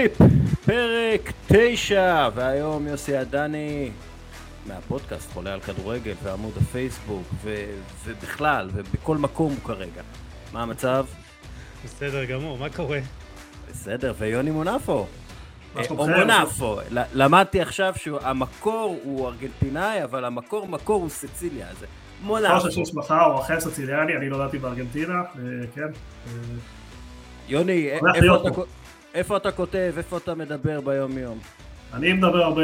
יורוטריפ, פרק 9, והיום יוסי עדני מהפודקאסט חולה על כדורגל ועמוד הפייסבוק ו- ובכלל ובכל מקום הוא כרגע. מה המצב? בסדר גמור, מה קורה? בסדר, ויוני מונפו. או מונפו, למדתי עכשיו שהמקור הוא ארגנטינאי, אבל המקור מקור הוא סציליה, אז זה נכון מונפו. שיש משפחה או אחר סוציאלי, אני נולדתי בארגנטינה, אה, כן. אה, יוני, איפה אתה, איפה אתה כותב, איפה אתה מדבר ביום יום? אני מדבר הרבה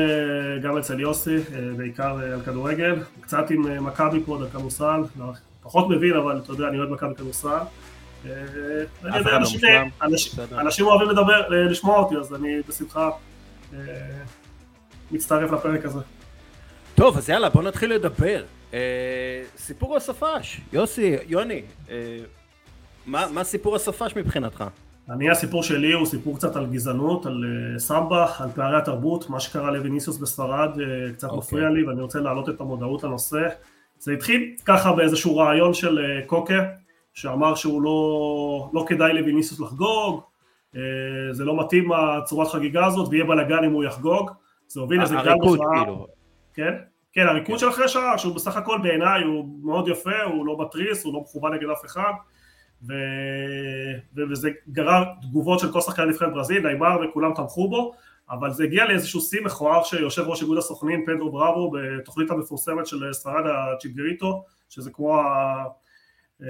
גם אצל יוסי, אה, בעיקר אה, על כדורגל, קצת עם אה, מכבי פה, על כדורסל, לא, פחות מבין, אבל אתה יודע, אני אוהד מכבי כדורסל. לא אנשים- אוהבים לדבר, לשמוע אותי, אז אני בשמחה מצטרף לפרק הזה. טוב, אז יאללה, בוא נתחיל לדבר. סיפור הסופש, יוסי, יוני, מה, מה סיפור הסופש מבחינתך? אני, הסיפור שלי הוא סיפור קצת על גזענות, על אה, סמבה, על פערי התרבות, מה שקרה לויניסיוס בספרד אה, קצת אוקיי. מפריע לי ואני רוצה להעלות את המודעות לנושא. זה התחיל ככה באיזשהו רעיון של אה, קוקה, שאמר שהוא לא, לא כדאי לויניסיוס לחגוג, אה, זה לא מתאים הצורת חגיגה הזאת ויהיה בלאגן אם הוא יחגוג. זה הוביל גל הריקוד, מחאה, כאילו. כן? כן, הריקוד של אחרי שעה, שהוא בסך הכל בעיניי הוא מאוד יפה, הוא לא מתריס, הוא לא מכוון נגד אף אחד, ו... וזה גרר תגובות של כל שחקני נבחרת ברזיל, נאמר וכולם תמכו בו, אבל זה הגיע לאיזשהו שיא מכוער שיושב ראש איגוד הסוכנים, פדרו בראבו, בתוכנית המפורסמת של ספרד הצ'יגריטו, שזה כמו ה... אה,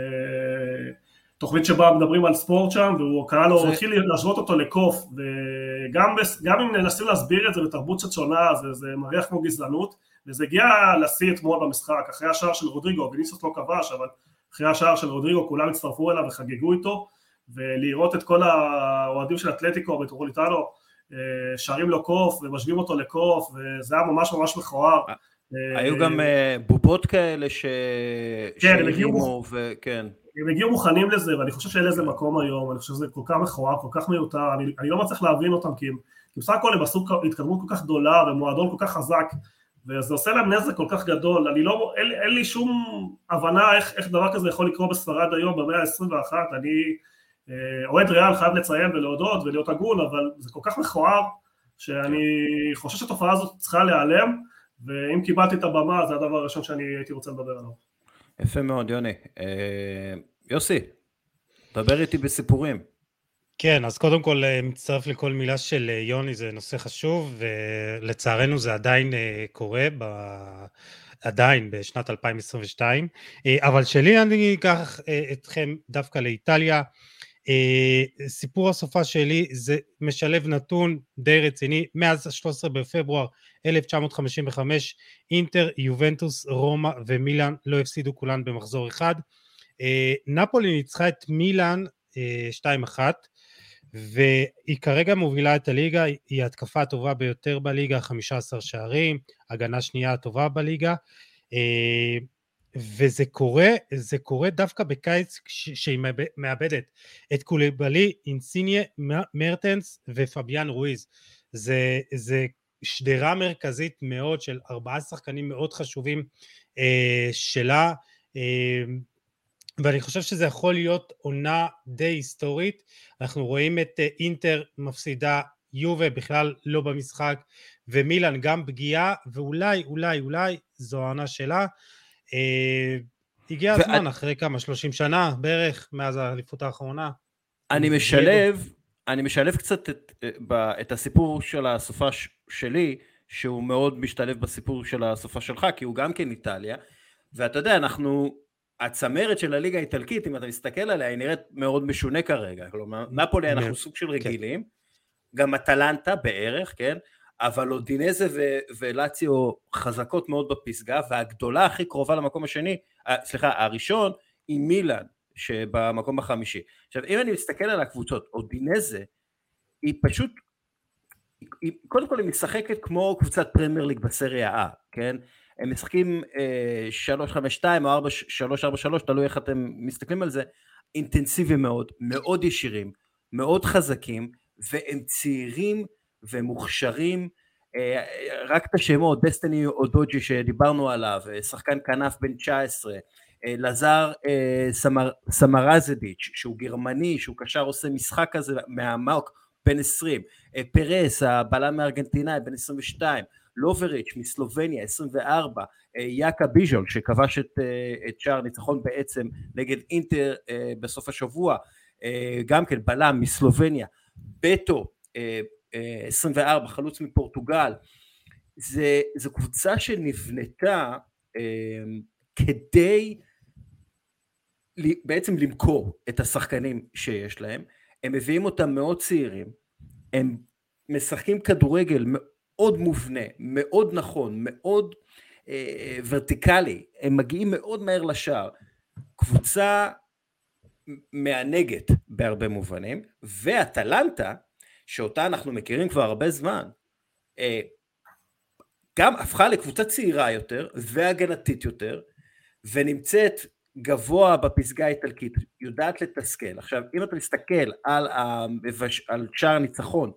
תוכנית שבה מדברים על ספורט שם, והוא קרא לו, זה- הוא התחיל להשוות אותו לקוף, וגם אם מנסים להסביר את זה בתרבות קצת שונה, זה, זה מריח כמו גזענות, וזה הגיע לשיא אתמול במשחק, אחרי השער של רודריגו, וניסוס לא כבש, אבל אחרי השער של רודריגו כולם הצטרפו אליו וחגגו איתו, ולראות את כל האוהדים של אתלטיקו מטרוליטנו אה, שרים לו קוף ומשווים אותו לקוף, וזה היה ממש ממש מכוער. אה, היו גם אה, בובות כאלה ש... כן, הם הגיעו שהרימו, וכן. הם הגיעו מוכנים לזה, ואני חושב שאין לזה מקום היום, אני חושב שזה כל כך מכוער, כל כך מיותר, אני, אני לא מצליח להבין אותם, כי הם, כי בסך הכל הם עשו התקדמות כל כך גדולה, ומועדון כל כך חזק, וזה עושה להם נזק כל כך גדול, אני לא, אין, אין לי שום הבנה איך, איך דבר כזה יכול לקרות בספרד היום, במאה ה-21, אני אה, אוהד ריאל, חייב לציין ולהודות ולהיות הגון, אבל זה כל כך מכוער, שאני חושב שהתופעה הזאת צריכה להיעלם, ואם קיבלתי את הבמה, זה הדבר הראשון שאני הייתי רוצה לדבר עליו. יפה מאוד, יוני. אה, יוסי, דבר איתי בסיפורים. כן, אז קודם כל אה, מצטרף לכל מילה של אה, יוני, זה נושא חשוב, ולצערנו זה עדיין אה, קורה, ב... עדיין בשנת 2022, אה, אבל שלי אני אקח אתכם דווקא לאיטליה. סיפור הסופה שלי זה משלב נתון די רציני, מאז ה-13 בפברואר 1955, אינטר, יובנטוס, רומא ומילאן לא הפסידו כולן במחזור אחד. נפולי ניצחה את מילאן אה, 2-1, והיא כרגע מובילה את הליגה, היא ההתקפה הטובה ביותר בליגה, 15 שערים, הגנה שנייה הטובה בליגה, אה, וזה קורה, זה קורה דווקא בקיץ שהיא מאבד- מאבדת את קולibali, אינסיניה, מרטנס ופביאן רואיז. זה, זה שדרה מרכזית מאוד של ארבעה שחקנים מאוד חשובים אה, שלה, אה, ואני חושב שזה יכול להיות עונה די היסטורית. אנחנו רואים את אה, אינטר מפסידה, יובה בכלל לא במשחק, ומילאן גם פגיעה, ואולי, אולי, אולי זו העונה שלה. אה, הגיע ואת- הזמן, אחרי כמה, 30 שנה בערך, מאז האליפות האחרונה. אני משלב, אני משלב קצת את, אה, את הסיפור של הסופש שלי, שהוא מאוד משתלב בסיפור של הסופש שלך, כי הוא גם כן איטליה, ואתה יודע, אנחנו, הצמרת של הליגה האיטלקית, אם אתה מסתכל עליה, היא נראית מאוד משונה כרגע, כלומר, נפולי אנחנו כן. סוג של רגילים, גם אטלנטה בערך, כן? אבל אודינזה ו- ולציו חזקות מאוד בפסגה, והגדולה הכי קרובה למקום השני, אה, סליחה, הראשון, היא מילאן, שבמקום החמישי. עכשיו, אם אני מסתכל על הקבוצות, אודינזה, היא פשוט, היא, קודם כל היא משחקת כמו קבוצת פרמייר ליג בסריה A, כן? הם משחקים אה, 3-5-2 או 4-3-4-3, תלוי איך אתם מסתכלים על זה, אינטנסיביים מאוד, מאוד ישירים, מאוד חזקים, והם צעירים ומוכשרים, אה, רק את השמות, דסטיני אודוג'י שדיברנו עליו, אה, שחקן כנף בן 19, אה, לזר אה, סמר, סמרזדיץ', שהוא גרמני, שהוא קשר עושה משחק כזה מהעמוק, בן 20, פרס, הבלם מארגנטינאי, בן 22, לובריץ' מסלובניה, 24, יאקה ביז'ול שכבש את, את שער ניצחון בעצם נגד אינטר בסוף השבוע, גם כן בלם מסלובניה, בטו, 24, חלוץ מפורטוגל, זה, זו קבוצה שנבנתה כדי בעצם למכור את השחקנים שיש להם, הם מביאים אותם מאוד צעירים, הם משחקים כדורגל מאוד מובנה, מאוד נכון, מאוד אה, ורטיקלי, הם מגיעים מאוד מהר לשער, קבוצה מענגת בהרבה מובנים, ואטלנטה, שאותה אנחנו מכירים כבר הרבה זמן, אה, גם הפכה לקבוצה צעירה יותר והגנתית יותר, ונמצאת גבוה בפסגה האיטלקית, יודעת לתסכל. עכשיו, אם אתה מסתכל על, על שער הניצחון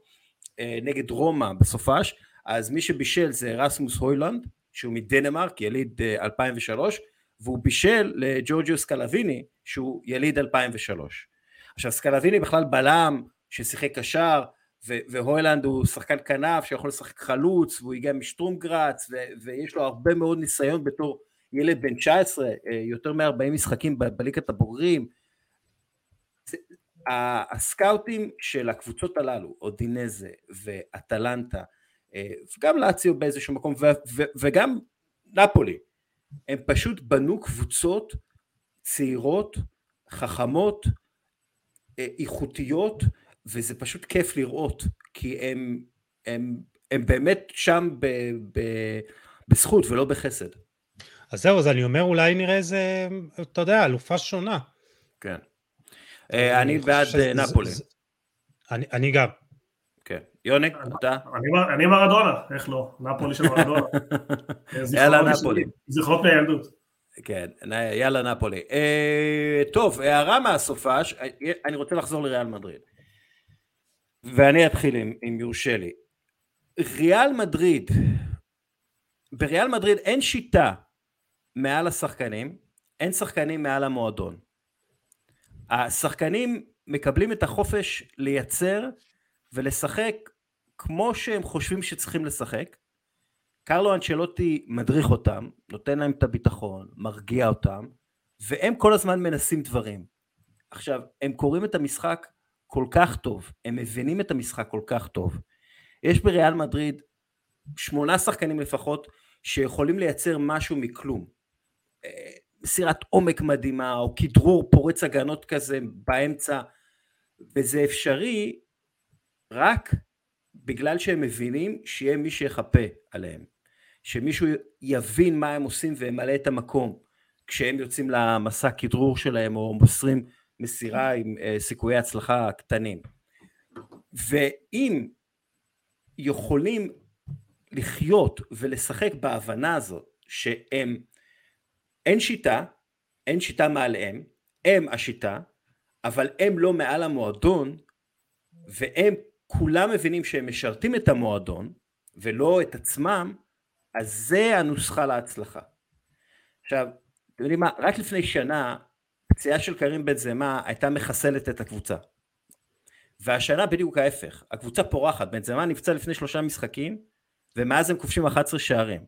אה, נגד רומא בסופש, אז מי שבישל זה רסמוס הוילנד, שהוא מדנמרק, יליד 2003, אה, והוא בישל לג'ורג'יו סקלביני, שהוא יליד 2003. עכשיו, סקלביני בכלל בלם ששיחק קשר, והוילנד הוא שחקן כנף שיכול לשחק חלוץ, והוא הגיע משטרומגרץ, ויש לו הרבה מאוד ניסיון בתור ילד בן 19, אה, יותר מ-40 משחקים בליגת הבוגרים. הסקאוטים של הקבוצות הללו, אודינזה ואטלנטה, וגם לאציו באיזשהו מקום, וגם נפולי, הם פשוט בנו קבוצות צעירות, חכמות, אה, איכותיות, וזה פשוט כיף לראות, כי הם, הם, הם באמת שם ב, ב, בזכות ולא בחסד. אז זהו, אז אני אומר אולי נראה איזה, אתה יודע, אלופה שונה. כן. אה, אני בעד אה, נפולי. אני גם. כן. יוניק, אתה? אני מרדונה, איך לא? נפולי של מרדונה. יאללה נפולי. זכרות מהילדות. כן, יאללה נפולי. אה, טוב, הערה מהסופש, אני רוצה לחזור לריאל מדריד. ואני אתחיל אם יורשה לי. ריאל מדריד, בריאל מדריד אין שיטה מעל השחקנים, אין שחקנים מעל המועדון. השחקנים מקבלים את החופש לייצר ולשחק כמו שהם חושבים שצריכים לשחק. קרלו אנצ'לוטי מדריך אותם, נותן להם את הביטחון, מרגיע אותם, והם כל הזמן מנסים דברים. עכשיו, הם קוראים את המשחק כל כך טוב, הם מבינים את המשחק כל כך טוב. יש בריאל מדריד שמונה שחקנים לפחות שיכולים לייצר משהו מכלום. מסירת עומק מדהימה, או כדרור פורץ הגנות כזה באמצע, וזה אפשרי רק בגלל שהם מבינים שיהיה מי שיחפה עליהם, שמישהו יבין מה הם עושים וימלא את המקום כשהם יוצאים למסע כדרור שלהם או מוסרים מסירה עם uh, סיכויי הצלחה קטנים. ואם יכולים לחיות ולשחק בהבנה הזאת שהם אין שיטה, אין שיטה מעליהם, הם השיטה, אבל הם לא מעל המועדון, והם כולם מבינים שהם משרתים את המועדון, ולא את עצמם, אז זה הנוסחה להצלחה. עכשיו, אתם יודעים מה, רק לפני שנה, פציעה של קרים בן זמה הייתה מחסלת את הקבוצה. והשנה בדיוק ההפך, הקבוצה פורחת, בן זמה נפצע לפני שלושה משחקים, ומאז הם כובשים 11 שערים.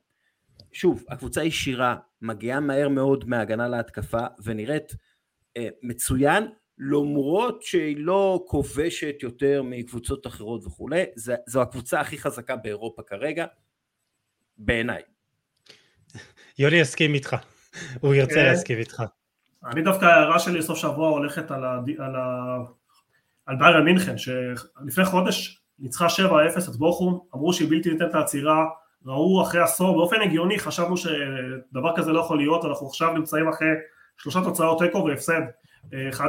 שוב, הקבוצה ישירה, מגיעה מהר מאוד מהגנה להתקפה ונראית אה, מצוין, למרות שהיא לא כובשת יותר מקבוצות אחרות וכולי, זו, זו הקבוצה הכי חזקה באירופה כרגע, בעיניי. יוני יסכים איתך, הוא ירצה okay. להסכים איתך. אני דווקא ההערה שלי סוף שבוע הולכת על, ה, על, ה, על ביירן מינכן, שלפני חודש ניצחה 7-0 את בוכום, אמרו שהיא בלתי ניתנת לעצירה, ראו אחרי עשור, באופן הגיוני חשבנו שדבר כזה לא יכול להיות, אנחנו עכשיו נמצאים אחרי שלושה תוצאות תיקו והפסד 1-0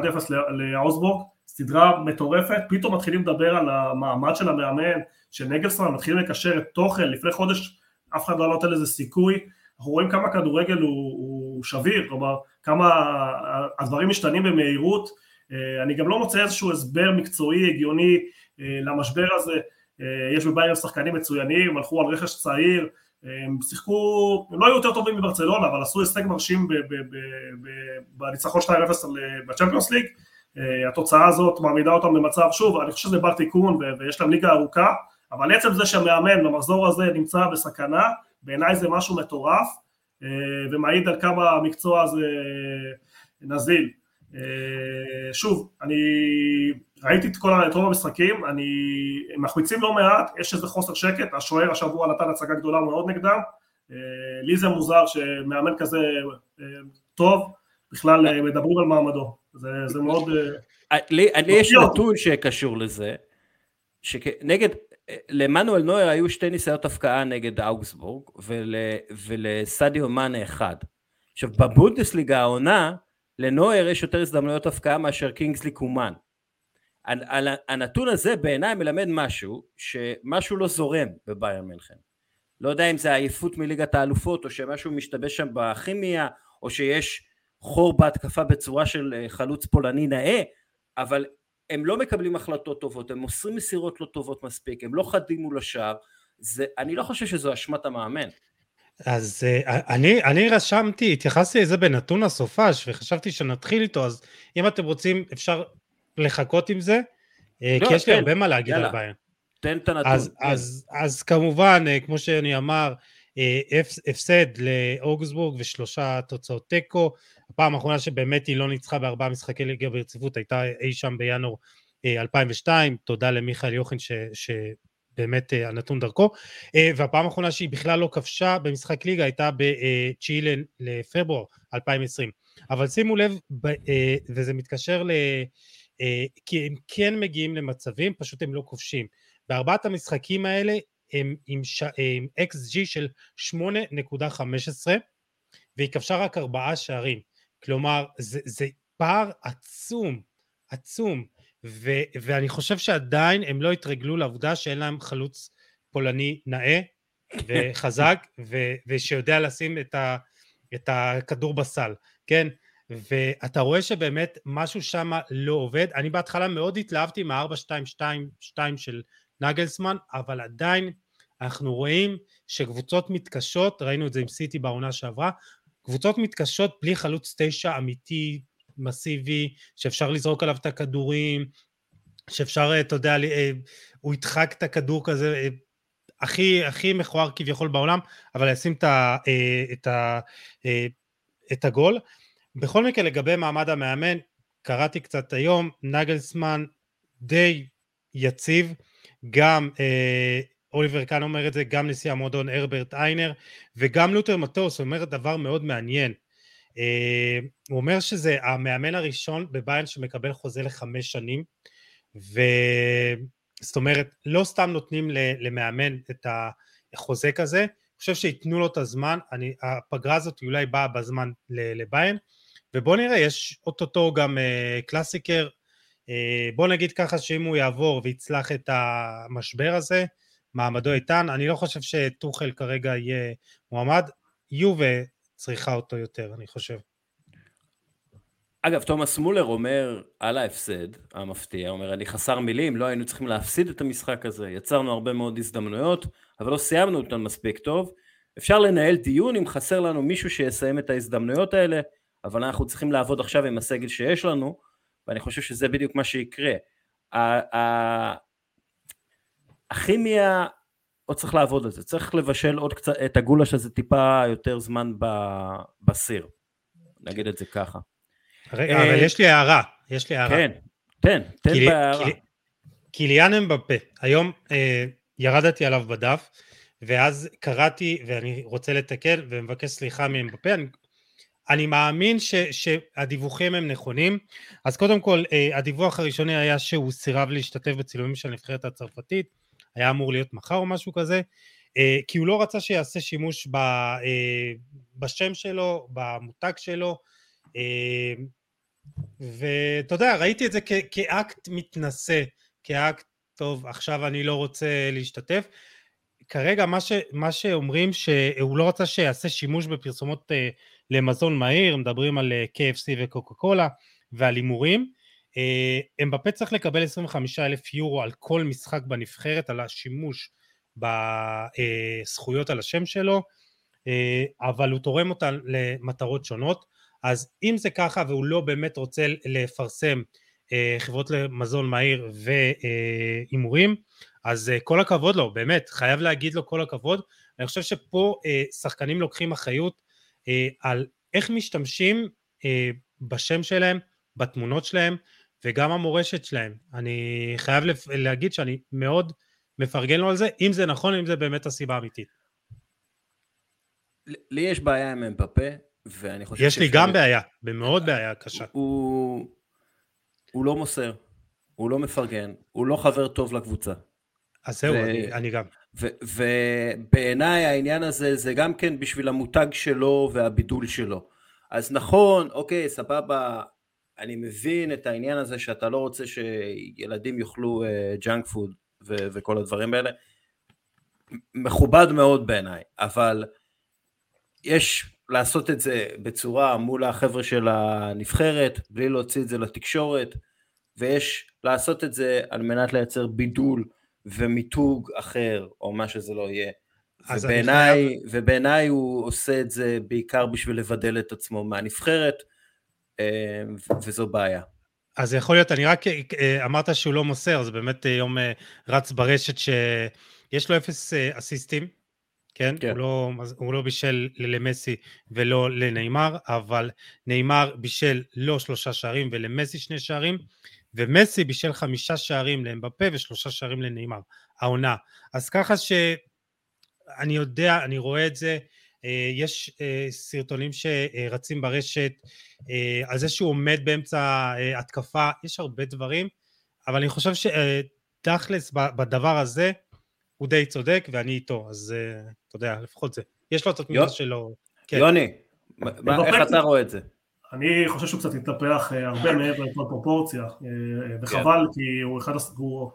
לאוסבורג, סדרה מטורפת, פתאום מתחילים לדבר על המעמד של המאמן, של נגלסמן, מתחילים לקשר את תוכן, לפני חודש אף אחד לא נותן לזה סיכוי, אנחנו רואים כמה כדורגל הוא, הוא שביר, כלומר כמה הדברים משתנים במהירות, אני גם לא מוצא איזשהו הסבר מקצועי הגיוני למשבר הזה, אה, יש בביירן שחקנים מצוינים, הלכו על רכש צעיר, הם שיחקו, הם לא היו יותר טובים מברצלונה, אבל עשו הישג מרשים בניצחון 2-0 בצ'מפיונס ליג, התוצאה הזאת מעמידה אותם במצב, שוב, אני חושב שזה בר תיקון ויש להם ליגה ארוכה, אבל עצם זה שהמאמן במחזור הזה נמצא בסכנה, בעיניי זה משהו מטורף, ומעיד על כמה המקצוע הזה נזיל. שוב, אני ראיתי את כל רוב המשחקים, אני, הם מחמיצים לא מעט, יש איזה חוסר שקט, השוער השבוע נתן הצגה גדולה מאוד נגדם, לי זה מוזר שמאמן כזה טוב, בכלל מדברים על מעמדו, זה, זה מאוד... לי, לי יש נתון שקשור לזה, שנגד, למנואל נויר היו שתי ניסיונות הפקעה נגד אוגסבורג, ול, ולסדיו מאנה אחד. עכשיו בבונדסליגה העונה, לנויר יש יותר הזדמנויות הפקעה מאשר קינגסלי קומן. הנתון הזה בעיניי מלמד משהו, שמשהו לא זורם בבייר מלחם. לא יודע אם זה עייפות מליגת האלופות, או שמשהו משתבש שם בכימיה, או שיש חור בהתקפה בצורה של אה, חלוץ פולני נאה, אבל הם לא מקבלים החלטות טובות, הם מוסרים מסירות לא טובות מספיק, הם לא חדים מול השער, זה, אני לא חושב שזו אשמת המאמן. אז uh, אני, אני רשמתי, התייחסתי לזה בנתון הסופש וחשבתי שנתחיל איתו, אז אם אתם רוצים אפשר לחכות עם זה, אה, לא, כי יש לי הרבה מה להגיד על בעיה. תן את הנתון. אז, כן. אז, אז כמובן, כמו שאני אמר, הפסד לאוגסבורג ושלושה תוצאות תיקו. הפעם האחרונה שבאמת היא לא ניצחה בארבעה משחקי ליגה ברציפות הייתה אי שם בינואר 2002, תודה למיכאל יוחין ש, שבאמת הנתון דרכו, והפעם האחרונה שהיא בכלל לא כבשה במשחק ליגה הייתה ב-9 לפברואר 2020. אבל שימו לב, וזה מתקשר ל... כי הם כן מגיעים למצבים, פשוט הם לא כובשים. בארבעת המשחקים האלה הם עם, ש... עם XG של 8.15 והיא כבשה רק ארבעה שערים. כלומר, זה, זה פער עצום, עצום, ו, ואני חושב שעדיין הם לא התרגלו לעובדה שאין להם חלוץ פולני נאה וחזק, ו, ושיודע לשים את, ה, את הכדור בסל, כן? ואתה רואה שבאמת משהו שם לא עובד. אני בהתחלה מאוד התלהבתי מה-4-2-2 של נגלסמן, אבל עדיין אנחנו רואים שקבוצות מתקשות, ראינו את זה עם סיטי בעונה שעברה, קבוצות מתקשות בלי חלוץ תשע אמיתי, מסיבי, שאפשר לזרוק עליו את הכדורים, שאפשר, אתה יודע, אה, הוא ידחק את הכדור כזה, אה, הכי, הכי מכוער כביכול בעולם, אבל ישים את, ה, אה, את, ה, את הגול. בכל מקרה, לגבי מעמד המאמן, קראתי קצת היום, נגלסמן די יציב, גם אה, אוליבר קאן אומר את זה, גם נשיא המועדון הרברט איינר, וגם לותר מטוס אומר דבר מאוד מעניין. אה, הוא אומר שזה המאמן הראשון בביין שמקבל חוזה לחמש שנים, וזאת אומרת, לא סתם נותנים למאמן את החוזה כזה, אני חושב שייתנו לו את הזמן, אני, הפגרה הזאת אולי באה בזמן לביין, ובוא נראה, יש אוטוטו גם אה, קלאסיקר, אה, בוא נגיד ככה שאם הוא יעבור ויצלח את המשבר הזה, מעמדו איתן, אני לא חושב שטוחל כרגע יהיה מועמד, יובה צריכה אותו יותר, אני חושב. אגב, תומאס מולר אומר על ההפסד המפתיע, אומר אני חסר מילים, לא היינו צריכים להפסיד את המשחק הזה, יצרנו הרבה מאוד הזדמנויות, אבל לא סיימנו אותן מספיק טוב. אפשר לנהל דיון אם חסר לנו מישהו שיסיים את ההזדמנויות האלה, אבל אנחנו צריכים לעבוד עכשיו עם הסגל שיש לנו, ואני חושב שזה בדיוק מה שיקרה. הכימיה, עוד צריך לעבוד על זה, צריך לבשל עוד קצת, את הגולש הזה טיפה יותר זמן בסיר, נגיד את זה ככה. רגע, אבל אה, יש לי הערה, יש לי הערה. כן, תן, תן בהערה. קיליאן אמבפה, היום אה, ירדתי עליו בדף, ואז קראתי, ואני רוצה לתקן ומבקש סליחה מאמבפה, אני, אני מאמין ש, שהדיווחים הם נכונים, אז קודם כל אה, הדיווח הראשוני היה שהוא סירב להשתתף בצילומים של הנבחרת הצרפתית, היה אמור להיות מחר או משהו כזה, אה, כי הוא לא רצה שיעשה שימוש ב, אה, בשם שלו, במותג שלו, אה, ואתה יודע, ראיתי את זה כאקט מתנשא, כאקט, טוב, עכשיו אני לא רוצה להשתתף. כרגע מה, ש, מה שאומרים שהוא לא רצה שיעשה שימוש בפרסומות למזון מהיר, מדברים על KFC וקוקה קולה ועל הימורים, אמבפה צריך לקבל 25 אלף יורו על כל משחק בנבחרת, על השימוש בזכויות על השם שלו, אה, אבל הוא תורם אותן למטרות שונות. אז אם זה ככה והוא לא באמת רוצה לפרסם חברות למזון מהיר והימורים, אז כל הכבוד לו, באמת, חייב להגיד לו כל הכבוד. אני חושב שפה שחקנים לוקחים אחריות על איך משתמשים בשם שלהם, בתמונות שלהם, וגם המורשת שלהם. אני חייב להגיד שאני מאוד מפרגן לו על זה, אם זה נכון, אם זה באמת הסיבה האמיתית. לי יש בעיה עם אמבפה, ואני חושב... יש לי גם בעיה, במאוד בעיה קשה. הוא, הוא לא מוסר, הוא לא מפרגן, הוא לא חבר טוב לקבוצה. אז זהו, ו... אני, אני גם. ובעיניי העניין הזה זה גם כן בשביל המותג שלו והבידול שלו. אז נכון, אוקיי, סבבה, אני מבין את העניין הזה שאתה לא רוצה שילדים יאכלו junk אה, food ו- וכל הדברים האלה. מכובד מאוד בעיניי, אבל יש לעשות את זה בצורה מול החבר'ה של הנבחרת, בלי להוציא את זה לתקשורת, ויש לעשות את זה על מנת לייצר בידול ומיתוג אחר, או מה שזה לא יהיה. ובעיניי, חייב... ובעיניי הוא עושה את זה בעיקר בשביל לבדל את עצמו מהנבחרת, אה, וזו בעיה. אז יכול להיות, אני רק אה, אמרת שהוא לא מוסר, זה באמת אה, יום רץ ברשת שיש לו אפס אסיסטים, כן? כן. הוא, לא, הוא לא בישל למסי ולא לנאמר, אבל נאמר בישל לו שלושה שערים ולמסי שני שערים, ומסי בישל חמישה שערים לאמבפה ושלושה שערים לנאמר, העונה. אז ככה שאני יודע, אני רואה את זה, אה, יש אה, סרטונים שרצים ברשת אה, על זה שהוא עומד באמצע התקפה, יש הרבה דברים, אבל אני חושב שתכלס בדבר הזה הוא די צודק ואני איתו, אז אתה יודע, לפחות זה. יש לו את התמיכה שלו. כן. יוני, איך אתה רואה את זה? אני חושב שהוא קצת התנפח הרבה מעבר לכל פרופורציה, וחבל כן. כי הוא אחד, הוא,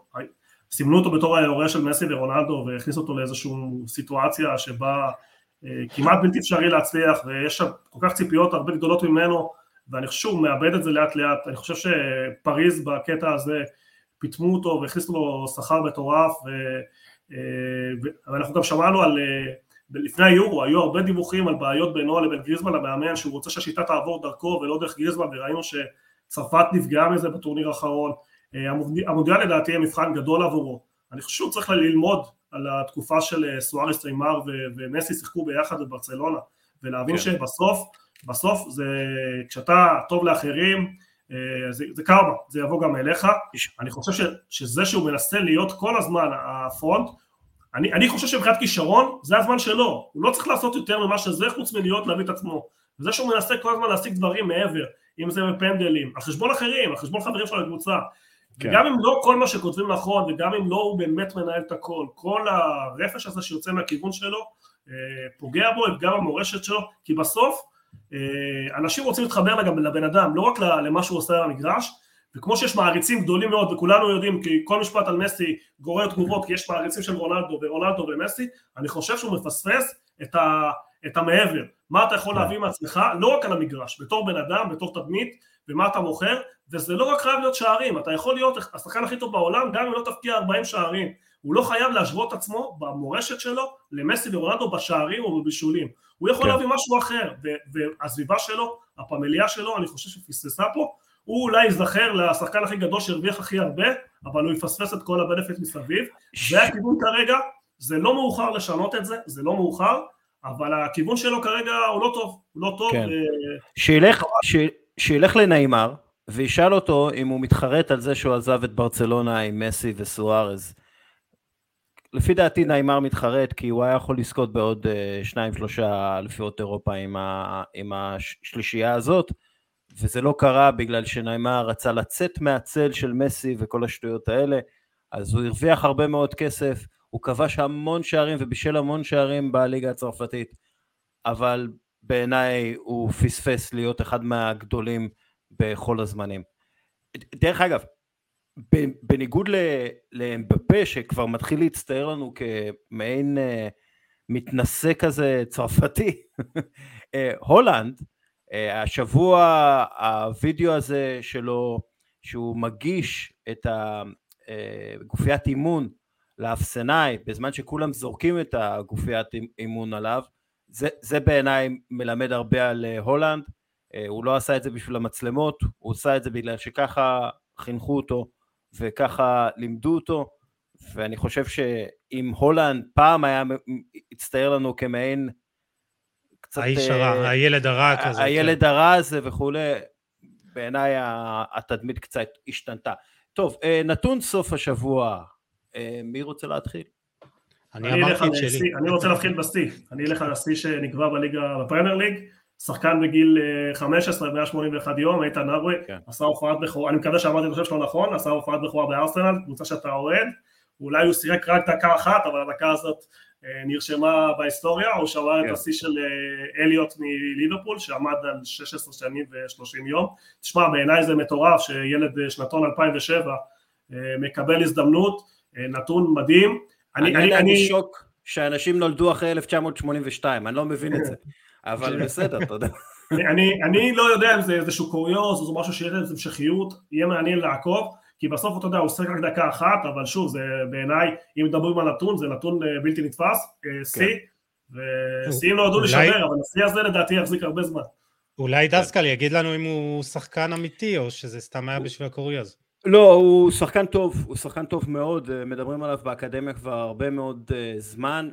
סימנו אותו בתור ההורה של מסי ורונלדו והכניסו אותו לאיזושהי סיטואציה שבה אה, כמעט בלתי אפשרי להצליח ויש שם כל כך ציפיות הרבה גדולות ממנו ואני חושב שהוא מאבד את זה לאט לאט, אני חושב שפריז בקטע הזה פיטמו אותו והכניסו לו שכר מטורף אה, ואנחנו גם שמענו על, אה, לפני היורו היו הרבה דיווחים על בעיות בינו לבין גריזמן למאמן שהוא רוצה שהשיטה תעבור דרכו ולא דרך גריזמן וראינו שצרפת נפגעה מזה בטורניר האחרון, המונדיאל לדעתי יהיה מבחן גדול עבורו, אני חושב שהוא צריך ללמוד על התקופה של אה, סוארס טיימר ומסי שיחקו ביחד בברצלונה. ולהבין כן. שבסוף, בסוף זה כשאתה טוב לאחרים אה, זה, זה קרמה, זה יבוא גם אליך, אני חושב ש, שזה שהוא מנסה להיות כל הזמן הפרונט, אני, אני חושב שמבחינת כישרון זה הזמן שלו, הוא לא צריך לעשות יותר ממה שזה חוץ מלהיות להביא את עצמו, וזה שהוא מנסה כל הזמן להשיג דברים מעבר, אם זה בפנדלים, על חשבון אחרים, על חשבון חברים שלו לקבוצה, כן. וגם אם לא כל מה שכותבים נכון, וגם אם לא הוא באמת מנהל את הכל, כל הרפש הזה שיוצא מהכיוון שלו, אה, פוגע בו, יפגע במורשת שלו, כי בסוף אה, אנשים רוצים להתחבר גם לבן אדם, לא רק למה שהוא עושה במגרש, וכמו שיש מעריצים גדולים מאוד, וכולנו יודעים, כי כל משפט על מסי גורר תגובות, כי יש מעריצים של רונלדו ורונלדו ומסי, אני חושב שהוא מפספס את, ה, את המעבר, מה אתה יכול כן. להביא מעצמך, לא רק על המגרש, בתור בן אדם, בתור תדמית, ומה אתה מוכר, וזה לא רק חייב להיות שערים, אתה יכול להיות השחקן הכי טוב בעולם גם אם לא תפקיע 40 שערים, הוא לא חייב להשוות עצמו במורשת שלו למסי ורונלדו בשערים או בבישולים, הוא יכול כן. להביא משהו אחר, והסביבה שלו, הפמליה שלו, אני חושב שפספסה פה, הוא אולי ייזכר לשחקן הכי גדול שהרוויח הכי הרבה, אבל הוא יפספס את כל הבנפיט מסביב, זה הכיוון כרגע, זה לא מאוחר לשנות את זה, זה לא מאוחר, אבל הכיוון שלו כרגע הוא לא טוב, הוא לא טוב. כן. ו... שילך, ש... שילך לנעימר וישאל אותו אם הוא מתחרט על זה שהוא עזב את ברצלונה עם מסי וסוארז. לפי דעתי נעימר מתחרט כי הוא היה יכול לזכות בעוד אה, שניים שלושה אליפויות אירופה עם, ה, עם השלישייה הזאת וזה לא קרה בגלל שנעימר רצה לצאת מהצל של מסי וכל השטויות האלה אז הוא הרוויח הרבה מאוד כסף, הוא כבש המון שערים ובישל המון שערים בליגה הצרפתית אבל בעיניי הוא פספס להיות אחד מהגדולים בכל הזמנים. דרך אגב, בניגוד לאמבפה שכבר מתחיל להצטייר לנו כמעין uh, מתנשא כזה צרפתי, uh, הולנד, uh, השבוע הווידאו הזה שלו, שהוא מגיש את הגופיית אימון לאפסנאי, בזמן שכולם זורקים את הגופיית אימון עליו, זה, זה בעיניי מלמד הרבה על הולנד, הוא לא עשה את זה בשביל המצלמות, הוא עשה את זה בגלל שככה חינכו אותו וככה לימדו אותו, ואני חושב שאם הולנד פעם היה הצטייר לנו כמעין קצת... האיש הרע, הילד הרע כזה. הילד כן. הרע הזה וכולי, בעיניי התדמית קצת השתנתה. טוב, נתון סוף השבוע, מי רוצה להתחיל? אני, אני אמרתי את שלי. אני רוצה להתחיל בשיא, אני אלך על השיא שנקבע בליגה, בפרמייר ליג, שחקן בגיל 15, 181 יום, איתן אברי, כן. עשה הופעת בכורה, אני מקווה שאמרתי את השם שלו נכון, עשה הופעת בכורה בארסנל, קבוצה שאתה אוהד, אולי הוא שיחק רק דקה אחת, אבל הדקה הזאת אה, נרשמה בהיסטוריה, הוא שבר את כן. השיא של אה, אליוט מליברפול, שעמד על 16 שנים ו-30 יום. תשמע, בעיניי זה מטורף שילד שנתון 2007 מקבל הזדמנות, נתון מדהים. אני, אני, אני בשוק שאנשים נולדו אחרי 1982, אני לא מבין את זה, אבל בסדר, תודה. אני, אני לא יודע אם זה איזשהו קוריוז או זה משהו שיהיה לזה המשכיות, יהיה מעניין לעקוב, כי בסוף אתה יודע, הוא עושה רק דקה אחת, אבל שוב, זה בעיניי, אם מדברים על נתון, זה נתון אה, בלתי נתפס, אה, שיא, כן. ושיאים נועדו לשמר, אבל השיא הזה לדעתי יחזיק הרבה זמן. אולי דסקל יגיד לנו אם הוא שחקן אמיתי, או שזה סתם היה בשביל הקוריוז. לא, הוא שחקן טוב, הוא שחקן טוב מאוד, אה, מדברים עליו באקדמיה כבר הרבה מאוד זמן,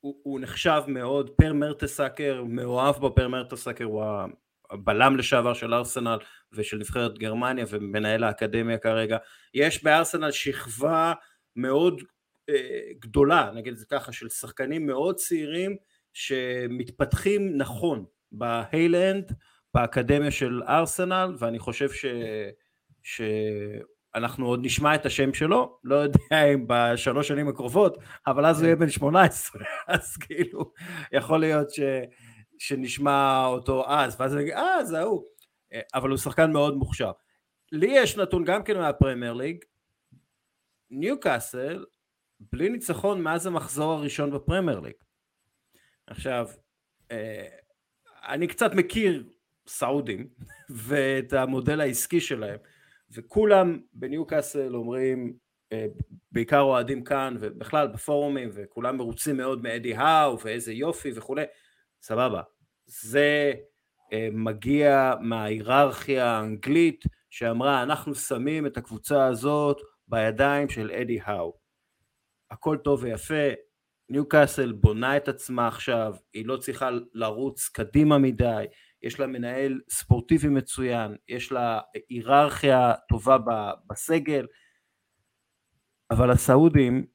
הוא, הוא נחשב מאוד, פר מרטסאקר, מאוהב בו, פר מרטסאקר הוא הבלם לשעבר של ארסנל ושל נבחרת גרמניה ומנהל האקדמיה כרגע, יש בארסנל שכבה מאוד uh, גדולה, נגיד את זה ככה, של שחקנים מאוד צעירים שמתפתחים נכון בהיילנד, באקדמיה של ארסנל, ואני חושב ש... שאנחנו עוד נשמע את השם שלו, לא יודע אם בשלוש שנים הקרובות, אבל אז הוא יהיה בן 18, אז כאילו, יכול להיות ש, שנשמע אותו אז, ואז נגיד, אה, זה ההוא, אבל הוא שחקן מאוד מוכשר. לי יש נתון גם כן מהפרמייר ליג, ניוקאסל, בלי ניצחון מאז המחזור הראשון בפרמייר ליג. עכשיו, אה, אני קצת מכיר סעודים ואת המודל העסקי שלהם. וכולם בניוקאסל אומרים, אה, בעיקר אוהדים כאן ובכלל בפורומים, וכולם מרוצים מאוד מאדי האו ואיזה יופי וכולי, סבבה. זה אה, מגיע מההיררכיה האנגלית שאמרה אנחנו שמים את הקבוצה הזאת בידיים של אדי האו. הכל טוב ויפה, ניוקאסל בונה את עצמה עכשיו, היא לא צריכה לרוץ קדימה מדי, יש לה מנהל ספורטיבי מצוין, יש לה היררכיה טובה בסגל, אבל הסעודים,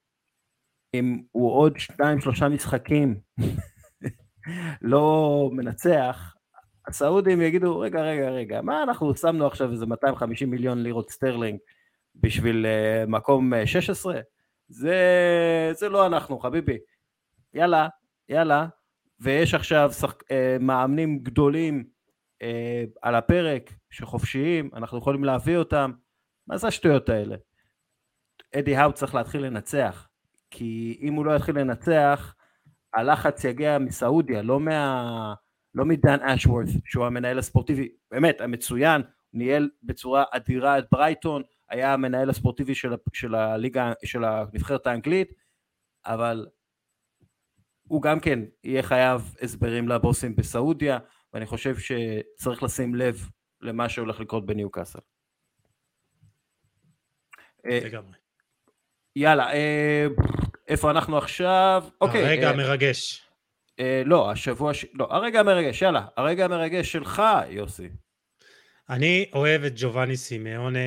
אם הוא עוד שניים שלושה משחקים לא מנצח, הסעודים יגידו, רגע, רגע, רגע, מה אנחנו שמנו עכשיו איזה 250 מיליון לירות סטרלינג בשביל uh, מקום uh, 16? זה, זה לא אנחנו, חביבי. יאללה, יאללה, ויש עכשיו שח... אה, מאמנים גדולים אה, על הפרק שחופשיים, אנחנו יכולים להביא אותם, מה זה השטויות האלה? אדי האו צריך להתחיל לנצח, כי אם הוא לא יתחיל לנצח, הלחץ יגיע מסעודיה, לא, מה... לא מדן אשוורת, שהוא המנהל הספורטיבי, באמת, המצוין, ניהל בצורה אדירה את ברייטון, היה המנהל הספורטיבי של, של הליגה, של הנבחרת האנגלית, אבל הוא גם כן יהיה חייב הסברים לבוסים בסעודיה, ואני חושב שצריך לשים לב למה שהולך לקרות בניוקאסל. אה, לגמרי. יאללה, אה, איפה אנחנו עכשיו? אוקיי. הרגע אה, המרגש. לא, השבוע, לא, הרגע המרגש, יאללה, הרגע המרגש שלך, יוסי. אני אוהב את ג'ובאני סימאונה,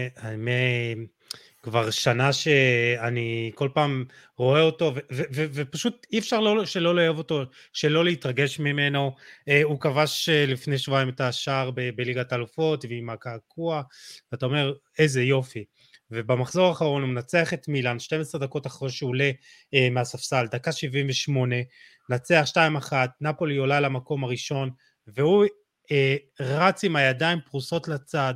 כבר שנה שאני כל פעם רואה אותו, ופשוט אי אפשר לא, שלא לאהוב אותו, שלא להתרגש ממנו. אה, הוא כבש אה, לפני שבועיים את השער בליגת האלופות ועם הקעקוע, ואתה אומר, איזה יופי. ובמחזור האחרון הוא מנצח את מילאן 12 דקות אחרי שהוא עולה אה, מהספסל, דקה 78, נצח 2-1, נפולי עולה למקום הראשון, והוא אה, רץ עם הידיים פרוסות לצד,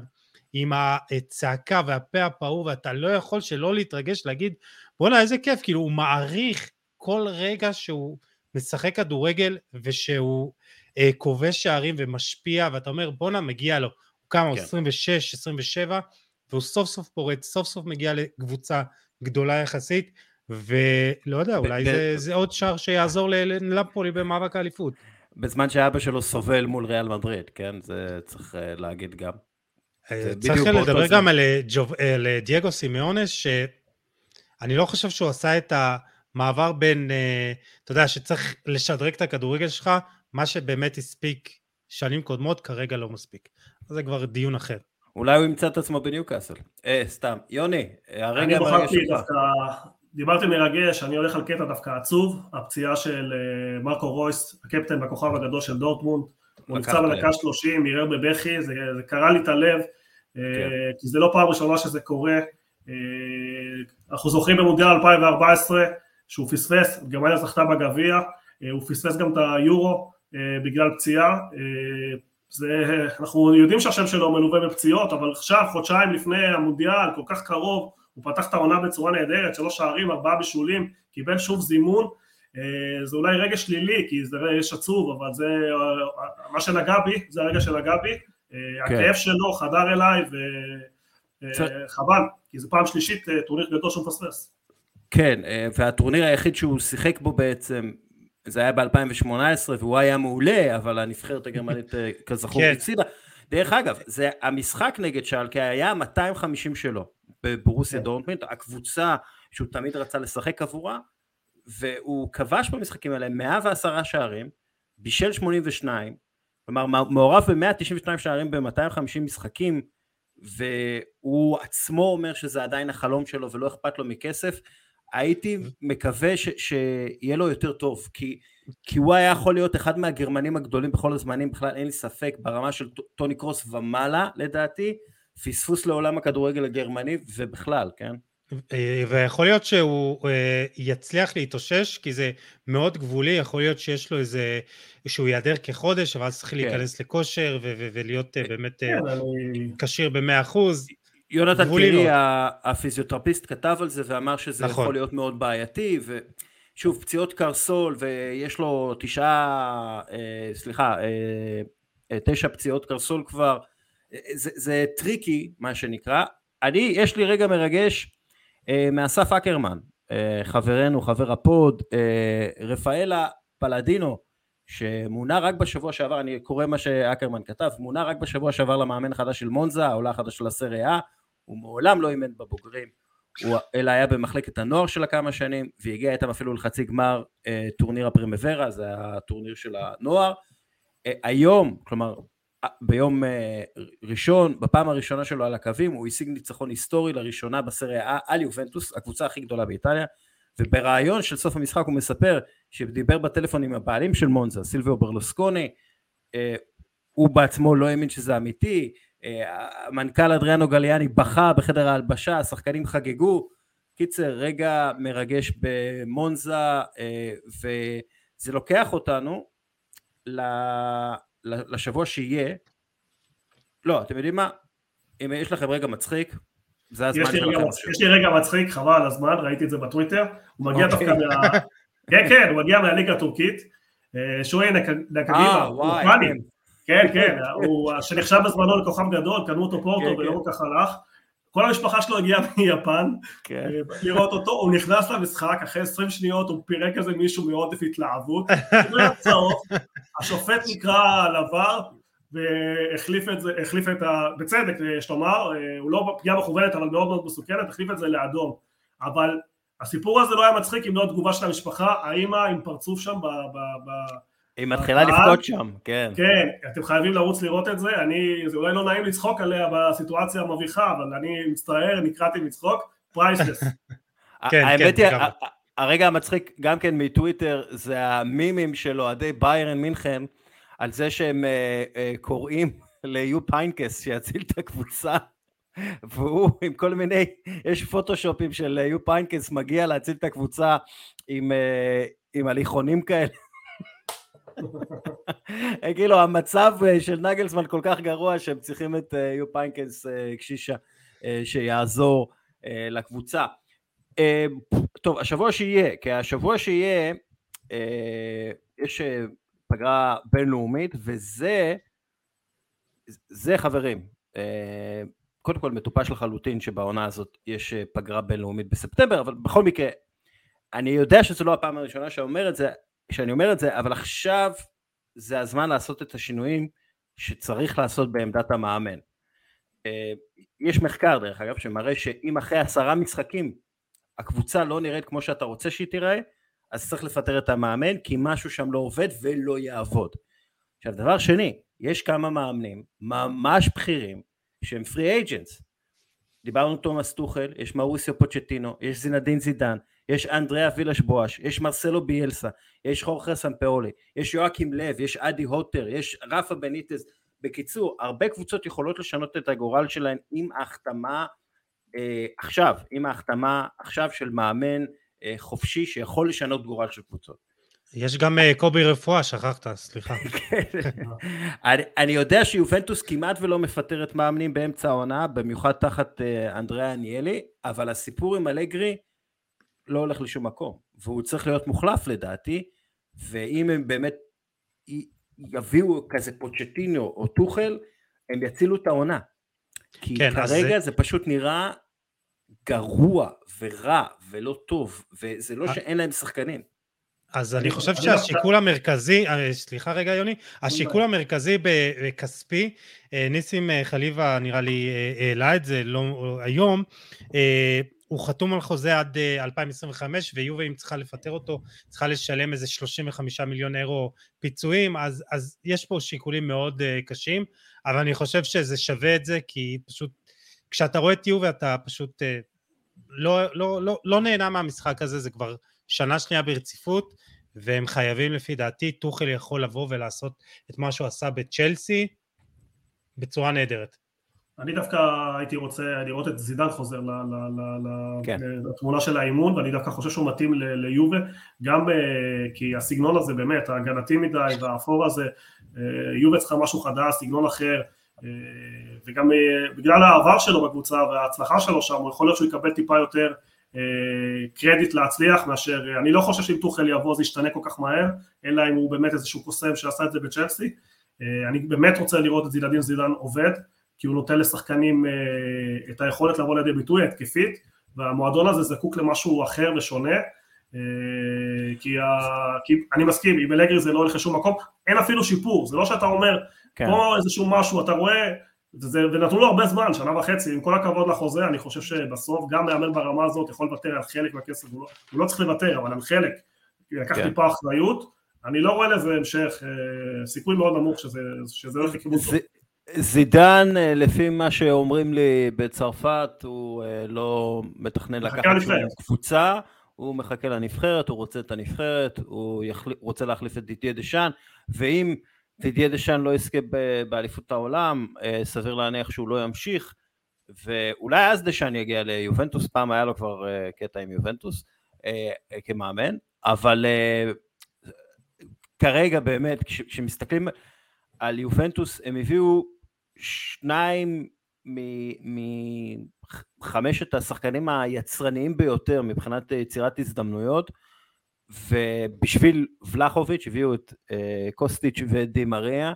עם הצעקה והפה הפעור, ואתה לא יכול שלא להתרגש, להגיד, בואנה איזה כיף, כאילו הוא מעריך כל רגע שהוא משחק כדורגל ושהוא אה, כובש שערים ומשפיע, ואתה אומר, בואנה, מגיע לו. הוא כמה, כן. 26, 27, והוא סוף סוף פורץ, סוף סוף מגיע לקבוצה גדולה יחסית, ולא יודע, אולי זה, זה עוד שער שיעזור ללמפולי במאבק האליפות. בזמן שאבא שלו סובל מול ריאל מדריד, כן? זה צריך אה, להגיד גם. צריך לדבר גם על, על דייגו סימיונה, שאני לא חושב שהוא עשה את המעבר בין, אתה יודע, שצריך לשדרג את הכדורגל שלך, מה שבאמת הספיק שנים קודמות, כרגע לא מספיק. זה כבר דיון אחר. אולי הוא ימצא את עצמו בניוקאסל. אה, סתם. יוני, הרגע מרגש שלך. דיברתי מרגש, אני הולך על קטע דווקא עצוב, הפציעה של אה, מרקו רויס, הקפטן והכוכב הגדול של דורטמונד, הוא נפצע בדקה 30, ערער בבכי, זה, זה קרע לי את הלב, אה, כן. כי זה לא פעם ראשונה שזה קורה. אה, אנחנו זוכרים במונדיאל 2014 שהוא פספס, גרמניה זכתה בגביע, הוא פספס גם את היורו בגלל פציעה, זה, אנחנו יודעים שהשם שלו מלווה בפציעות, אבל עכשיו, חודשיים לפני המונדיאל, כל כך קרוב, הוא פתח את העונה בצורה נהדרת, שלוש שערים, ארבעה בישולים, קיבל שוב זימון, אה, זה אולי רגע שלילי, כי זה רגש עצוב, אבל זה מה שנגע בי, זה הרגע שנגע בי, אה, כן. הכאב שלו חדר אליי, וחבל, כי זה פעם שלישית אה, טורניר גדול שהוא מפספס. כן, והטורניר היחיד שהוא שיחק בו בעצם, זה היה ב-2018, והוא היה מעולה, אבל הנבחרת הגרמנית כזכור כן. הצידה. דרך אגב, זה המשחק נגד שאלקה היה 250 שלו. בברוסיה כן. דורנטמנט, הקבוצה שהוא תמיד רצה לשחק עבורה, והוא כבש במשחקים האלה 110 שערים, בישל 82, כלומר מעורב ב-192 שערים ב-250 משחקים, והוא עצמו אומר שזה עדיין החלום שלו ולא אכפת לו מכסף, הייתי מקווה ש- שיהיה לו יותר טוב, כי, כי הוא היה יכול להיות אחד מהגרמנים הגדולים בכל הזמנים, בכלל אין לי ספק, ברמה של טוני קרוס ומעלה לדעתי, פספוס לעולם הכדורגל הגרמני ובכלל, כן? ויכול להיות שהוא אה, יצליח להתאושש, כי זה מאוד גבולי, יכול להיות שיש לו איזה, שהוא ייעדר כחודש, אבל אז צריך כן. להיכנס לכושר ו- ו- ולהיות אה, באמת אה, כן, כשיר במאה אחוז. יונתן קירי, הפיזיותרפיסט, כתב על זה ואמר שזה נכון. יכול להיות מאוד בעייתי, ושוב, פציעות קרסול, ויש לו תשעה, סליחה, תשע פציעות קרסול כבר, זה, זה tricky מה שנקרא. אני, יש לי רגע מרגש אה, מאסף אקרמן, אה, חברנו, חבר הפוד, אה, רפאלה פלדינו, שמונה רק בשבוע שעבר, אני קורא מה שאקרמן כתב, מונה רק בשבוע שעבר למאמן החדש של מונזה, העולה החדש של הסריה, הוא מעולם לא אימן בבוגרים, הוא, אלא היה במחלקת הנוער שלה כמה שנים, והגיע איתם אפילו לחצי גמר אה, טורניר הפרימוורה, זה הטורניר של הנוער. אה, היום, כלומר ביום אה, ראשון, בפעם הראשונה שלו על הקווים, הוא השיג ניצחון היסטורי לראשונה בסריה על יובנטוס, הקבוצה הכי גדולה באיטליה, וברעיון של סוף המשחק הוא מספר שדיבר בטלפון עם הבעלים של מונזה, סילביו ברלוסקוני, אה, הוא בעצמו לא האמין שזה אמיתי, אה, המנכ"ל אדריאנו גליאני בכה בחדר ההלבשה, השחקנים חגגו, קיצר רגע מרגש במונזה וזה לוקח אותנו לשבוע שיהיה, לא, אתם יודעים מה? אם יש לכם רגע מצחיק, זה הזמן שלכם. יש לי רגע מצחיק, חבל על הזמן, ראיתי את זה בטוויטר, הוא מגיע אוקיי. דווקא מה... כן, כן, הוא מגיע מהליגה הטורקית, אה, שועי נקגיבה, הוא פאני, כן, כן, הוא שנחשב בזמנו לכוכב גדול, קנו אותו פורטו כן, ולא כן. כל כך הלך. כל המשפחה שלו הגיעה מיפן כן. אה, לראות אותו, הוא נכנס למשחק, אחרי 20 שניות הוא פירק איזה מישהו מעודף התלהבות, השופט נקרא על עבר והחליף את זה, החליף את ה... בצדק יש לומר, אה, הוא לא פגיעה מכוונת אבל מאוד מאוד מסוכנת, החליף את זה לאדום, אבל הסיפור הזה לא היה מצחיק אם לא תגובה של המשפחה, האמא עם פרצוף שם ב... ב, ב היא מתחילה לבכות שם, כן. כן, אתם חייבים לרוץ לראות את זה, אני, זה אולי לא נעים לצחוק עליה בסיטואציה המביכה, אבל אני מצטער, נקרעתי מצחוק, priceless. כן, האמת כן, היא, הרגע המצחיק גם כן מטוויטר, זה המימים של אוהדי ביירן מינכן, על זה שהם אה, אה, קוראים ליופ היינקס שיציל את הקבוצה, והוא עם כל מיני, יש פוטושופים של יופ היינקס מגיע להציל את הקבוצה עם, עם הליכונים כאלה. כאילו המצב אה, של נגלסמן כל כך גרוע שהם צריכים את אה, יופ היינקס אה, קשיש שיעזור לקבוצה. טוב, השבוע שיהיה, כי השבוע שיהיה, יש פגרה בינלאומית, וזה, זה חברים, קודם כל מטופש לחלוטין שבעונה הזאת יש פגרה בינלאומית בספטמבר, אבל בכל מקרה, אני יודע שזו לא הפעם הראשונה שאומר את זה, שאני אומר את זה, אבל עכשיו זה הזמן לעשות את השינויים שצריך לעשות בעמדת המאמן. יש מחקר דרך אגב שמראה שאם אחרי עשרה משחקים הקבוצה לא נראית כמו שאתה רוצה שהיא תיראה, אז צריך לפטר את המאמן כי משהו שם לא עובד ולא יעבוד. עכשיו דבר שני, יש כמה מאמנים ממש בכירים שהם פרי אייג'נס. דיברנו תומאס טוחל, יש מאוריסיו פוצ'טינו, יש זינדין זידן, יש אנדריאה וילש בואש, יש מרסלו ביאלסה, יש חורכה סמפאולי, יש יואקים לב, יש אדי הוטר, יש רפה בניטז. בקיצור, הרבה קבוצות יכולות לשנות את הגורל שלהן עם ההחתמה אה, עכשיו, עם ההחתמה עכשיו של מאמן אה, חופשי שיכול לשנות גורל של קבוצות. יש גם uh, קובי רפואה, שכחת, סליחה. אני, אני יודע שיובנטוס כמעט ולא מפטרת מאמנים באמצע העונה, במיוחד תחת uh, אנדריאה עניאלי, אבל הסיפור עם אלגרי לא הולך לשום מקום, והוא צריך להיות מוחלף לדעתי, ואם הם באמת יביאו כזה פוצ'טינו או טוחל, הם יצילו את העונה. כי כן, כרגע אז... זה פשוט נראה גרוע ורע ולא טוב, וזה לא שאין להם שחקנים. אז אני חושב שהשיקול המרכזי, אה, סליחה רגע יוני, השיקול המרכזי בכספי, אה, ניסים אה, חליבה נראה לי העלה את זה לא, היום, הוא חתום על חוזה עד 2025 ויובה אם צריכה לפטר אותו צריכה לשלם איזה 35 מיליון אירו פיצויים אז, אז יש פה שיקולים מאוד קשים אבל אני חושב שזה שווה את זה כי פשוט כשאתה רואה את יובה אתה פשוט לא, לא, לא, לא נהנה מהמשחק הזה זה כבר שנה שנייה ברציפות, והם חייבים לפי דעתי, טוחל יכול לבוא ולעשות את מה שהוא עשה בצ'לסי בצורה נהדרת. אני דווקא הייתי רוצה לראות את זידן חוזר כן. לתמונה של האימון ואני דווקא חושב שהוא מתאים ליובה גם אה, כי הסגנון הזה באמת ההגנתי מדי והאפור הזה אה, יובה צריכה משהו חדש, סגנון אחר אה, וגם בגלל העבר שלו בקבוצה וההצלחה שלו שם הוא יכול להיות שהוא יקבל טיפה יותר קרדיט להצליח מאשר, אני לא חושב שאם טוחל יבוא זה ישתנה כל כך מהר, אלא אם הוא באמת איזשהו קוסם שעשה את זה בצ'לסי, אני באמת רוצה לראות את זילדין זילדן עובד, כי הוא נותן לשחקנים את היכולת לבוא לידי ביטוי התקפית, והמועדון הזה זקוק למשהו אחר ושונה, כי, ה... כי אני מסכים, עם אלגרי זה לא הולך לשום מקום, אין אפילו שיפור, זה לא שאתה אומר, כן. פה איזשהו משהו, אתה רואה וזה, ונתנו לו הרבה זמן, שנה וחצי, עם כל הכבוד לחוזה, אני חושב שבסוף גם מאמן ברמה הזאת יכול לוותר על חלק מהכסף, הוא לא, הוא לא צריך לוותר, אבל על חלק, לקח כן. טיפה אחריות, אני לא רואה לזה המשך, אה, סיכוי מאוד נמוך שזה, שזה הולך לכיוון טוב. זידן, אה, לפי מה שאומרים לי בצרפת, הוא אה, לא מתכנן לקחת קבוצה, הוא מחכה לנבחרת, הוא רוצה את הנבחרת, הוא יחל... רוצה להחליף את דיטיה דשאן, ואם דידיה דשאן לא יזכה באליפות העולם, אה, סביר להניח שהוא לא ימשיך, ואולי אז דשאן יגיע ליובנטוס, פעם היה לו כבר קטע עם יובנטוס כמאמן, אבל כרגע באמת, כשמסתכלים על יובנטוס, הם הביאו שניים מחמשת השחקנים היצרניים ביותר מבחינת יצירת הזדמנויות, ובשביל ולחוביץ' הביאו את אה, קוסטיץ' ודי מריה,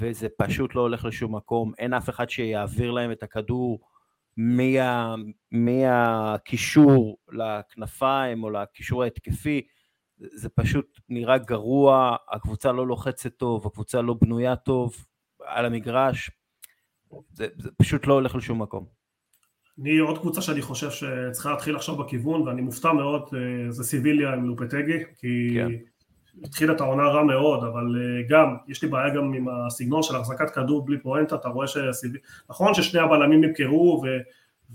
וזה פשוט לא הולך לשום מקום, אין אף אחד שיעביר להם את הכדור מה, מהקישור לכנפיים או לקישור ההתקפי, זה פשוט נראה גרוע, הקבוצה לא לוחצת טוב, הקבוצה לא בנויה טוב על המגרש, זה, זה פשוט לא הולך לשום מקום. אני עוד קבוצה שאני חושב שצריכה להתחיל לחשוב בכיוון ואני מופתע מאוד אה, זה סיביליה עם לופטגי כי כן. התחילה את העונה רע מאוד אבל אה, גם יש לי בעיה גם עם הסגנון של החזקת כדור בלי פואנטה אתה רואה שסיביליה נכון ששני הבלמים נמכרו ו...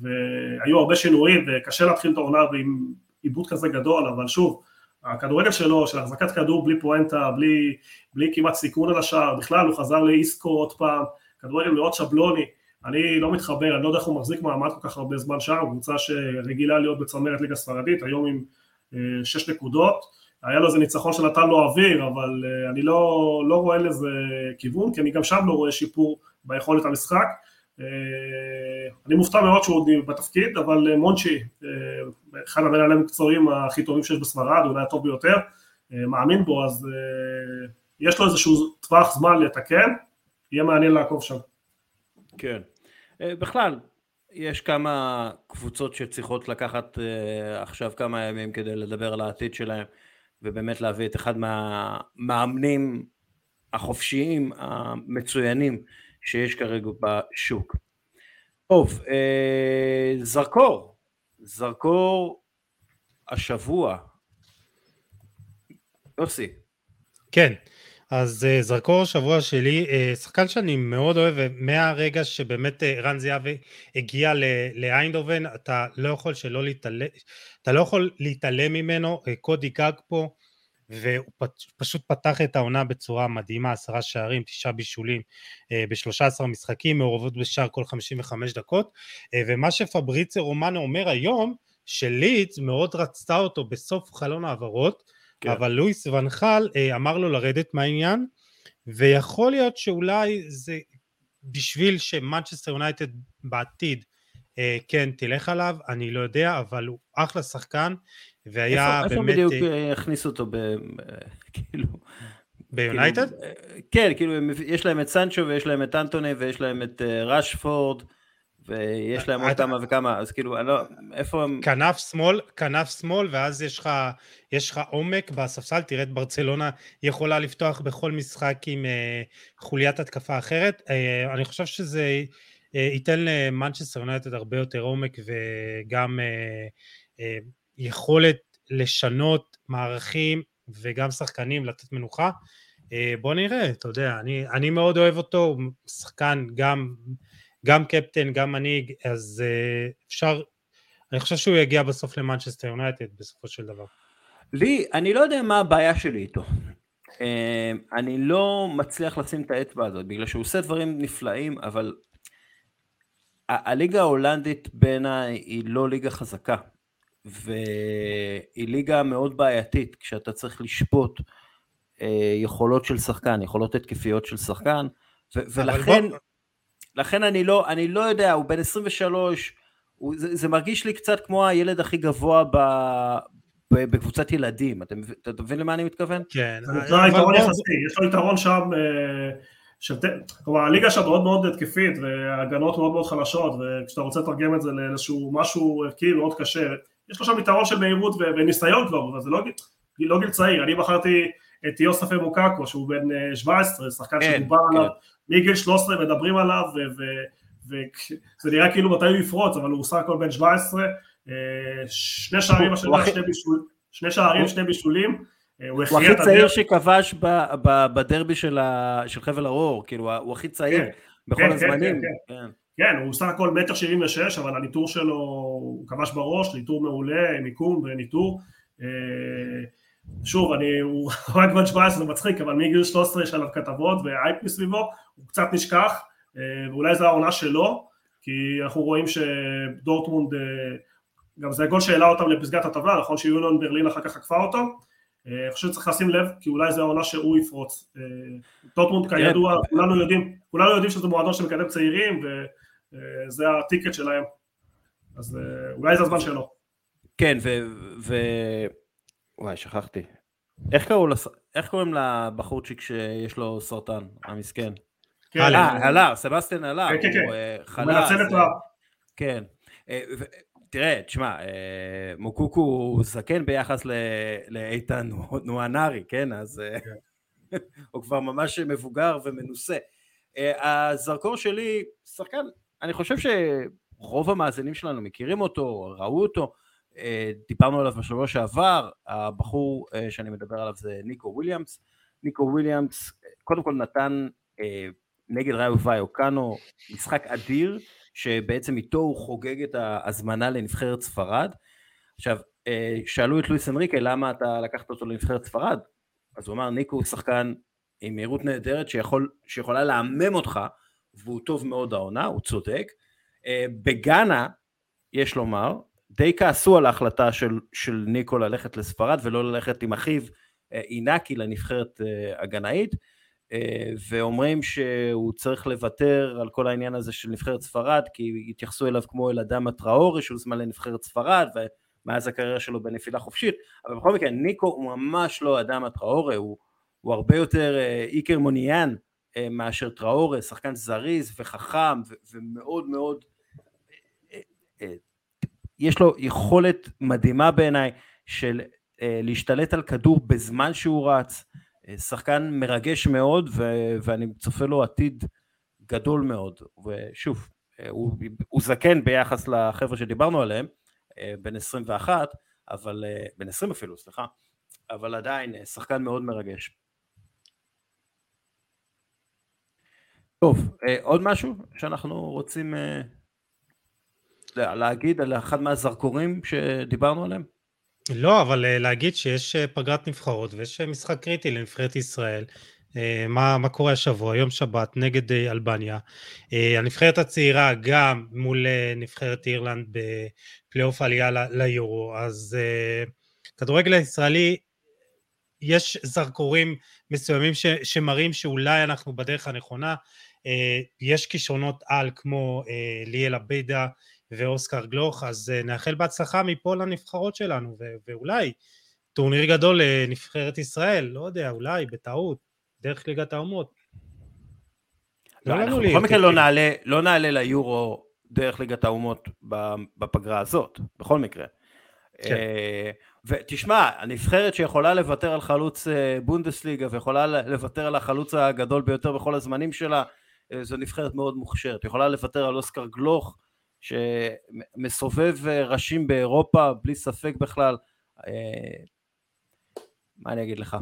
והיו הרבה שינויים וקשה להתחיל את העונה עם עיבוד כזה גדול אבל שוב הכדורגל שלו של החזקת כדור בלי פואנטה בלי, בלי כמעט סיכון על השער בכלל הוא חזר לאיסקו עוד פעם. כדורגל מאוד שבלוני. אני לא מתחבר, אני לא יודע איך הוא מחזיק מעמד כל כך הרבה זמן שם, קבוצה שרגילה להיות בצמרת ליגה ספרדית, היום עם אה, שש נקודות, היה לו איזה ניצחון שנתן לו אוויר, אבל אה, אני לא, לא רואה לזה כיוון, כי אני גם שם לא רואה שיפור ביכולת המשחק. אה, אני מופתע מאוד שהוא בתפקיד, אבל מונצ'י, אחד המנהלים המקצועיים הכי טובים שיש בספרד, אולי הטוב ביותר, מאמין בו, אז יש לו איזשהו טווח זמן לתקן, יהיה מעניין לעקוב שם. כן. אה, בכלל, יש כמה קבוצות שצריכות לקחת עכשיו כמה ימים כדי לדבר על העתיד שלהם ובאמת להביא את אחד מהמאמנים החופשיים המצוינים שיש כרגע בשוק. טוב, אה, זרקור, זרקור השבוע. יוסי. כן, אז uh, זרקור השבוע שלי, uh, שחקן שאני מאוד אוהב, ומהרגע שבאמת רן זהבי הגיע לאיינדובן, אתה לא יכול שלא להתעלם, אתה לא יכול להתעלם ממנו, קודי גג פה, והוא פשוט פתח את העונה בצורה מדהימה, עשרה שערים, תשעה בישולים ב-13 משחקים, מעורבות בשער כל 55 דקות, ומה שפבריצה רומנו אומר היום, שלידס מאוד רצתה אותו בסוף חלון העברות, כן. אבל לואיס ונחל אמר לו לרדת מהעניין, ויכול להיות שאולי זה בשביל שמנצ'סטר יונייטד בעתיד כן תלך עליו, אני לא יודע, אבל הוא אחלה שחקן, והיה איפה, באמת... איפה בדיוק הכניסו אותו, ב, כאילו... ביונייטד? כאילו, כן, כאילו יש להם את סנצ'ו ויש להם את אנטוני ויש להם את רשפורד. ויש להם עוד כמה וכמה, אז כאילו, אני לא, איפה הם... כנף שמאל, כנף שמאל, ואז יש לך, יש לך עומק בספסל, תראה את ברצלונה יכולה לפתוח בכל משחק עם חוליית התקפה אחרת. אני חושב שזה ייתן למנצ'סטר יונייטד הרבה יותר עומק וגם uh, יכולת לשנות מערכים וגם שחקנים לתת מנוחה. Uh, בוא נראה, אתה יודע, אני, אני מאוד אוהב אותו, הוא שחקן גם... גם קפטן, גם מנהיג, אז uh, אפשר, אני חושב שהוא יגיע בסוף למנצ'סטר יונייטד בסופו של דבר. לי, אני לא יודע מה הבעיה שלי איתו. Uh, אני לא מצליח לשים את האצבע הזאת, בגלל שהוא עושה דברים נפלאים, אבל הליגה ההולנדית בעיניי היא לא ליגה חזקה, והיא ליגה מאוד בעייתית, כשאתה צריך לשפוט uh, יכולות של שחקן, יכולות התקפיות של שחקן, ו- ולכן... בוא... לכן אני לא, אני לא יודע, הוא בן 23, הוא, זה, זה מרגיש לי קצת כמו הילד הכי גבוה ב, ב, בקבוצת ילדים, אתה, אתה מבין למה אני מתכוון? כן. זה יתרון יחסי, יש לו יתרון שם, אה, כלומר הליגה שם מאוד מאוד התקפית והגנות מאוד מאוד חלשות וכשאתה רוצה לתרגם את זה לאיזשהו משהו כאילו מאוד קשה, יש לו שם יתרון של מהירות וניסיון כבר, אבל זה לא, לא גיל צעיר, אני בחרתי את יוסף אמוקקו שהוא בן 17, אה, שחקן כן, שדובר כן. עליו מגיל 13 מדברים עליו וזה נראה כאילו מתי הוא יפרוץ אבל הוא סך הכל בן 17 אה, שני שערים השנה שני בישולים שני שערים שני בישולים. אה, הוא הכי צעיר שכבש בדרבי של חבל האור כאילו הוא הכי צעיר כן, בכל כן, הזמנים כן, הוא סך הכל מטר שבעים ושש, אבל הניטור שלו, הוא כבש בראש, ניטור מעולה, מיקום וניטור. שוב, אני, הוא רק בן 17 זה מצחיק, אבל מגיל 13 יש עליו כתבות ואייפ מסביבו, הוא קצת נשכח, אה, ואולי זו העונה שלו, כי אנחנו רואים שדורטמונד, אה, גם זה גול שהעלה אותם לפסגת הטבלה, נכון שיוניון ברלין אחר כך עקפה אותו, אה, אני חושב שצריך לשים לב, כי אולי זו העונה שהוא יפרוץ. דורטמונד כידוע, כן. כולנו יודעים, כולנו יודעים שזה מועדון שמקדם צעירים, וזה הטיקט שלהם, אז אולי זה הזמן שלו. כן, ו... וואי, שכחתי. איך קראו לס... איך קוראים לבחורצ'יק שיש לו סרטן, המסכן? כן. הלר, סבסטיאן הלר. כן, כן, כן. אה, הוא מנצל את ה... כן. אה, תראה, תשמע, אה, מוקוקו הוא זקן ביחס לאיתן נואנרי, כן? אז כן. הוא כבר ממש מבוגר ומנוסה. הזרקור שלי, שחקן, אני חושב שרוב המאזינים שלנו מכירים אותו, ראו אותו. אה, דיברנו עליו בשבוע שעבר, הבחור אה, שאני מדבר עליו זה ניקו וויליאמס. ניקו וויליאמס קודם כל נתן אה, נגד ראיו ואיוקאנו משחק אדיר, שבעצם איתו הוא חוגג את ההזמנה לנבחרת ספרד. עכשיו, שאלו את לואיס אנריקה למה אתה לקחת אותו לנבחרת ספרד, אז הוא אמר ניקו הוא שחקן עם מהירות נהדרת שיכול, שיכולה לעמם אותך, והוא טוב מאוד העונה, הוא צודק. בגאנה, יש לומר, די כעסו על ההחלטה של, של ניקו ללכת לספרד ולא ללכת עם אחיו אה, אינקי לנבחרת אה, הגנאית אה, ואומרים שהוא צריך לוותר על כל העניין הזה של נבחרת ספרד כי התייחסו אליו כמו אל אדם הטראורי שהוזמן לנבחרת ספרד ומאז הקריירה שלו בנפילה חופשית אבל בכל מקרה ניקו הוא ממש לא אדם הטראורי הוא, הוא הרבה יותר איקר מוניאן מאשר טראורי שחקן זריז וחכם ומאוד מאוד יש לו יכולת מדהימה בעיניי של אה, להשתלט על כדור בזמן שהוא רץ, אה, שחקן מרגש מאוד ו- ואני צופה לו עתיד גדול מאוד, ושוב, הוא, הוא זקן ביחס לחבר'ה שדיברנו עליהם, בן 21, אבל, בן 20 אפילו, סליחה, אבל עדיין שחקן מאוד מרגש. טוב, עוד משהו שאנחנו רוצים להגיד על אחד מהזרקורים שדיברנו עליהם? לא, אבל אה, להגיד שיש אה, פגרת נבחרות ויש אה, משחק קריטי לנבחרת ישראל. מה, מה קורה השבוע, יום שבת נגד אלבניה. הנבחרת הצעירה גם מול נבחרת אירלנד בפלייאוף העלייה ליורו, אז כדורגל הישראלי יש זרקורים מסוימים ש, שמראים שאולי אנחנו בדרך הנכונה. יש כישרונות על כמו ליאל עבידה, ואוסקר גלוך, אז אה, נאחל בהצלחה מפה לנבחרות שלנו, ו- ואולי טורניר גדול לנבחרת ישראל, לא יודע, אולי בטעות, דרך ליגת האומות. לא, לא אנחנו בכל מקרה לא נעלה, לא נעלה ליורו דרך ליגת האומות בפגרה הזאת, בכל מקרה. כן. אה, ותשמע, הנבחרת שיכולה לוותר על חלוץ אה, בונדסליגה ויכולה לוותר על החלוץ הגדול ביותר בכל הזמנים שלה, זו נבחרת מאוד מוכשרת. יכולה לוותר על אוסקר גלוך, שמסובב אה, ראשים באירופה בלי ספק בכלל, אה, מה אני אגיד לך?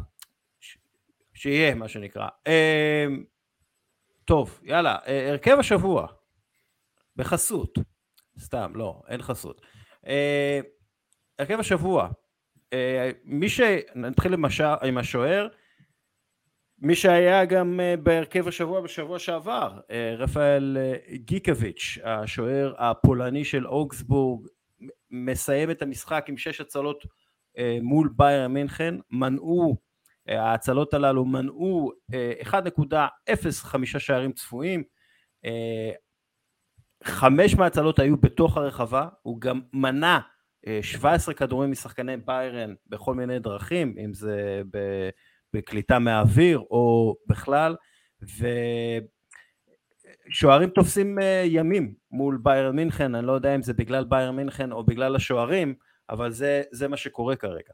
שיהיה מה שנקרא. אה, טוב, יאללה, הרכב השבוע, בחסות, סתם, לא, אין חסות. הרכב השבוע, מי ש... נתחיל עם השוער, מי שהיה גם אה, בהרכב השבוע בשבוע שעבר, אה, רפאל אה, גיקביץ', השוער הפולני של אוגסבורג, מסיים את המשחק עם שש הצלות מול בייר מינכן, מנעו, ההצלות הללו מנעו 1.05 שערים צפויים, חמש מההצלות היו בתוך הרחבה, הוא גם מנע 17 כדורים משחקני ביירן בכל מיני דרכים, אם זה ב... בקליטה מהאוויר או בכלל, ושוערים תופסים אה, ימים מול בייר מינכן, אני לא יודע אם זה בגלל בייר מינכן או בגלל השוערים, אבל זה, זה מה שקורה כרגע.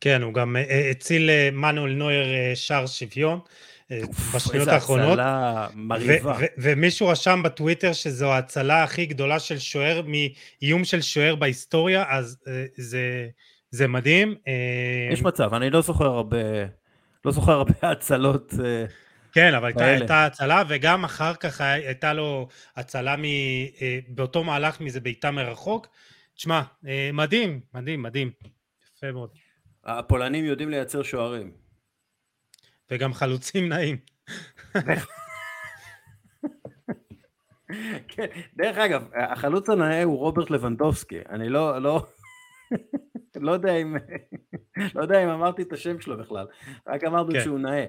כן, הוא גם אה, הציל אה, מנואל נויר שער שוויון. בשניות האחרונות. איזה הצלה מרהיבה. ומישהו רשם בטוויטר שזו ההצלה הכי גדולה של שוער מאיום של שוער בהיסטוריה, אז זה, זה מדהים. יש מצב, אני לא זוכר הרבה לא זוכר הרבה הצלות. אה, כן, אבל הייתה, הייתה הצלה, וגם אחר כך הייתה לו הצלה מ, אה, באותו מהלך מאיזה בעיטה מרחוק. תשמע, אה, מדהים, מדהים, מדהים. יפה מאוד. הפולנים יודעים לייצר שוערים. וגם חלוצים נעים. כן, דרך אגב, החלוץ הנאה הוא רוברט לבנדובסקי, אני לא, לא, לא יודע אם, לא יודע אם אמרתי את השם שלו בכלל, רק אמרנו כן. שהוא נאה.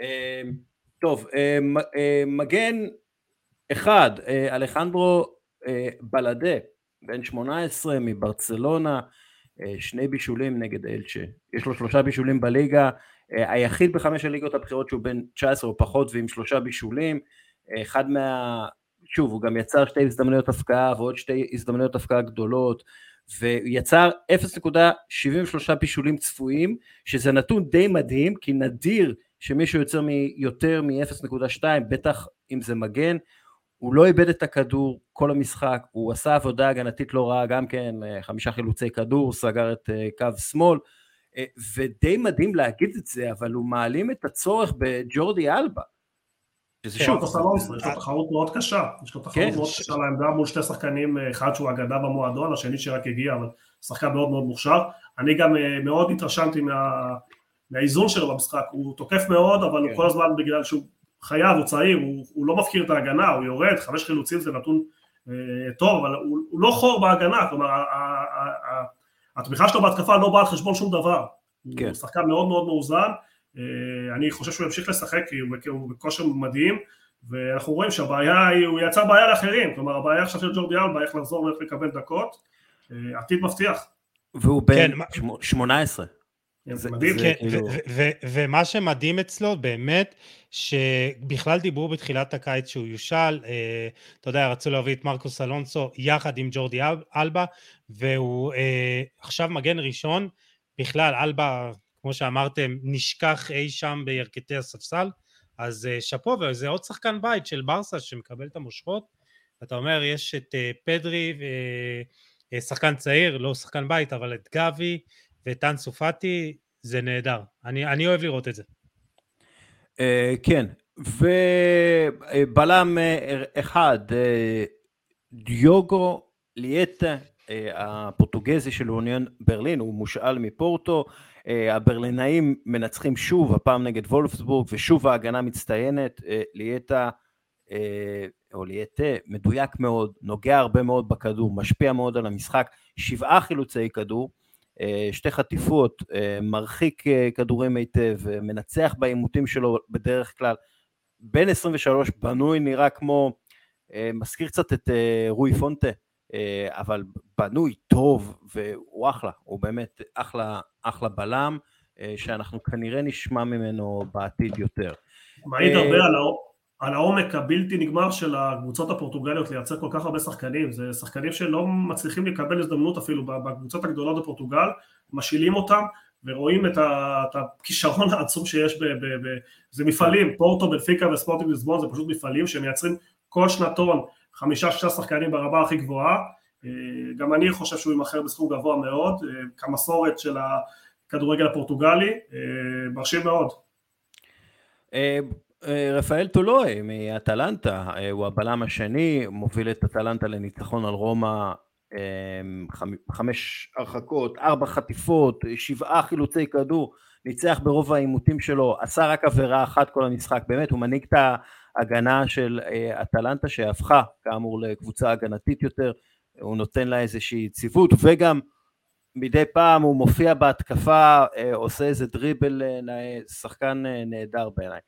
אמ, טוב, אמ, אמ, מגן אחד, אה, אלחנדרו אה, בלדה, בן 18 מברצלונה, אה, שני בישולים נגד אלצ'ה, יש לו שלושה בישולים בליגה, היחיד בחמש הליגות הבחירות שהוא בן 19 או פחות ועם שלושה בישולים, אחד מה... שוב, הוא גם יצר שתי הזדמנויות הפקעה ועוד שתי הזדמנויות הפקעה גדולות, ויצר 0.73 בישולים צפויים, שזה נתון די מדהים, כי נדיר שמישהו יוצר יותר מ-0.2, בטח אם זה מגן, הוא לא איבד את הכדור כל המשחק, הוא עשה עבודה הגנתית לא רעה, גם כן אה, חמישה חילוצי כדור, סגר את אה, קו שמאל, אה, ודי מדהים להגיד את זה, אבל הוא מעלים את הצורך בג'ורדי אלבה. שזה כן, שוב, יש לו תחרות מאוד קשה, יש לו תחרות כן. מאוד קשה לעמדה מול שתי שחקנים, אחד שהוא אגדה במועדון, השני שרק הגיע, אבל שחקן מאוד מאוד מוכשר. אני גם אה, מאוד התרשמתי מה, מהאיזון שלו במשחק, הוא תוקף מאוד, אבל הוא כן. כל הזמן בגלל שהוא חייב, הוא צעיר, הוא, לא מפקיר את ההגנה, הוא יורד, חמש חילוצים זה נתון אה, טוב, אבל הוא, לא חור בהגנה, כלומר התמיכה שלו בהתקפה לא באה על חשבון שום דבר. הוא שחקן מאוד מאוד מאוזן, אה, אני חושב שהוא ימשיך לשחק כי הוא בכושר מדהים ואנחנו רואים שהבעיה היא, הוא יצר בעיה לאחרים, כלומר הבעיה עכשיו של ג'ורדי אלבה איך לחזור ואיך לקבל דקות, אה, עתיד מבטיח. והוא בן כן, 18. כן, זה, מדהים. זה, כן, כאילו... ומה שמדהים אצלו באמת, שבכלל דיברו בתחילת הקיץ שהוא יושל, אה, אתה יודע, רצו להביא את מרקוס אלונסו יחד עם ג'ורדי אלבה, והוא אה, עכשיו מגן ראשון, בכלל אלבה כמו שאמרתם, נשכח אי שם בירכתי הספסל, אז uh, שאפו, וזה עוד שחקן בית של ברסה שמקבל את המושכות, אתה אומר, יש את פדרי, שחקן צעיר, לא שחקן בית, אבל את גבי ואת אנסו פאטי, זה נהדר. אני, אני אוהב לראות את זה. כן, ובלם אחד, דיוגו ליאטה, הפורטוגזי של אוניון ברלין, הוא מושאל מפורטו, הברלינאים מנצחים שוב, הפעם נגד וולפסבורג, ושוב ההגנה מצטיינת, ליאטה, או ליאטה, מדויק מאוד, נוגע הרבה מאוד בכדור, משפיע מאוד על המשחק, שבעה חילוצי כדור, שתי חטיפות, מרחיק כדורים היטב, מנצח בעימותים שלו בדרך כלל, בן 23 בנוי נראה כמו, מזכיר קצת את רוי פונטה, אבל בנוי טוב והוא אחלה, הוא באמת אחלה, אחלה בלם, שאנחנו כנראה נשמע ממנו בעתיד יותר. מעיד הרבה על, על העומק הבלתי נגמר של הקבוצות הפורטוגליות לייצר כל כך הרבה שחקנים, זה שחקנים שלא מצליחים לקבל הזדמנות אפילו בקבוצות הגדולות בפורטוגל, משאילים אותם ורואים את, ה, את הכישרון העצום שיש, ב, ב, ב, זה מפעלים, פורטו, בנפיקה וספורטינג ליסבון זה פשוט מפעלים שמייצרים כל שנתון חמישה שישה שחקנים ברמה הכי גבוהה, גם אני חושב שהוא יימכר בסכום גבוה מאוד, כמסורת של הכדורגל הפורטוגלי, מרשים מאוד. רפאל טולוי מאטלנטה, הוא הבלם השני, מוביל את אטלנטה לניצחון על רומא חמש הרחקות, ארבע חטיפות, שבעה חילוצי כדור, ניצח ברוב העימותים שלו, עשה רק עבירה אחת כל המשחק, באמת הוא מנהיג את ההגנה של אטלנטה שהפכה כאמור לקבוצה הגנתית יותר, הוא נותן לה איזושהי יציבות וגם מדי פעם הוא מופיע בהתקפה, עושה איזה דריבל, שחקן נהדר בעיניי.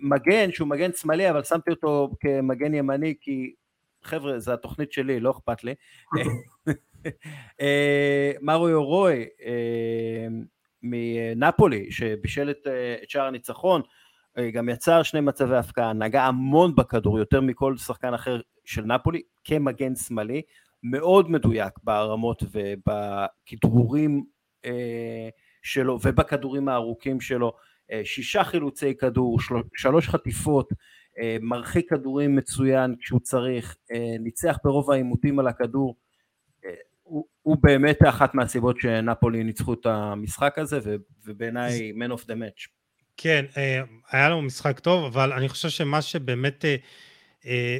מגן שהוא מגן שמאלי אבל שמתי אותו כמגן ימני כי חבר'ה זה התוכנית שלי לא אכפת לי מריו רוי מנפולי שבישל את שער הניצחון גם יצר שני מצבי הפקעה נגע המון בכדור יותר מכל שחקן אחר של נפולי כמגן שמאלי מאוד מדויק ברמות ובכדרורים שלו ובכדורים הארוכים שלו שישה חילוצי כדור, שלוש חטיפות, מרחיק כדורים מצוין כשהוא צריך, ניצח ברוב העימותים על הכדור, הוא, הוא באמת אחת מהסיבות שנפולי ניצחו את המשחק הזה ובעיניי man of the match. כן, היה לו משחק טוב, אבל אני חושב שמה שבאמת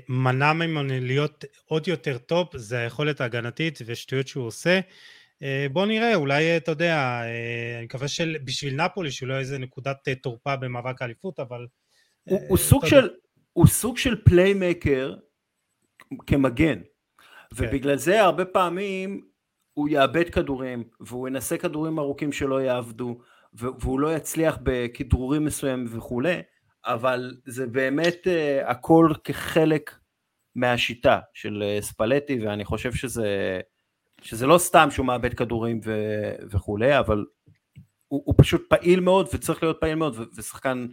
מנע ממנו להיות עוד יותר top זה היכולת ההגנתית ושטויות שהוא עושה. בוא נראה, אולי אתה יודע, אני מקווה שבשביל נפולי שהוא לא איזה נקודת תורפה במאבק האליפות, אבל... הוא, הוא, סוג של, הוא סוג של playmaker כמגן, כן. ובגלל זה הרבה פעמים הוא יאבד כדורים, והוא ינסה כדורים ארוכים שלא יעבדו, והוא לא יצליח בכדרורים מסוימים וכולי, אבל זה באמת uh, הכל כחלק מהשיטה של uh, ספלטי, ואני חושב שזה, שזה לא סתם שהוא מאבד כדורים ו, וכולי, אבל הוא, הוא פשוט פעיל מאוד וצריך להיות פעיל מאוד, ושחקן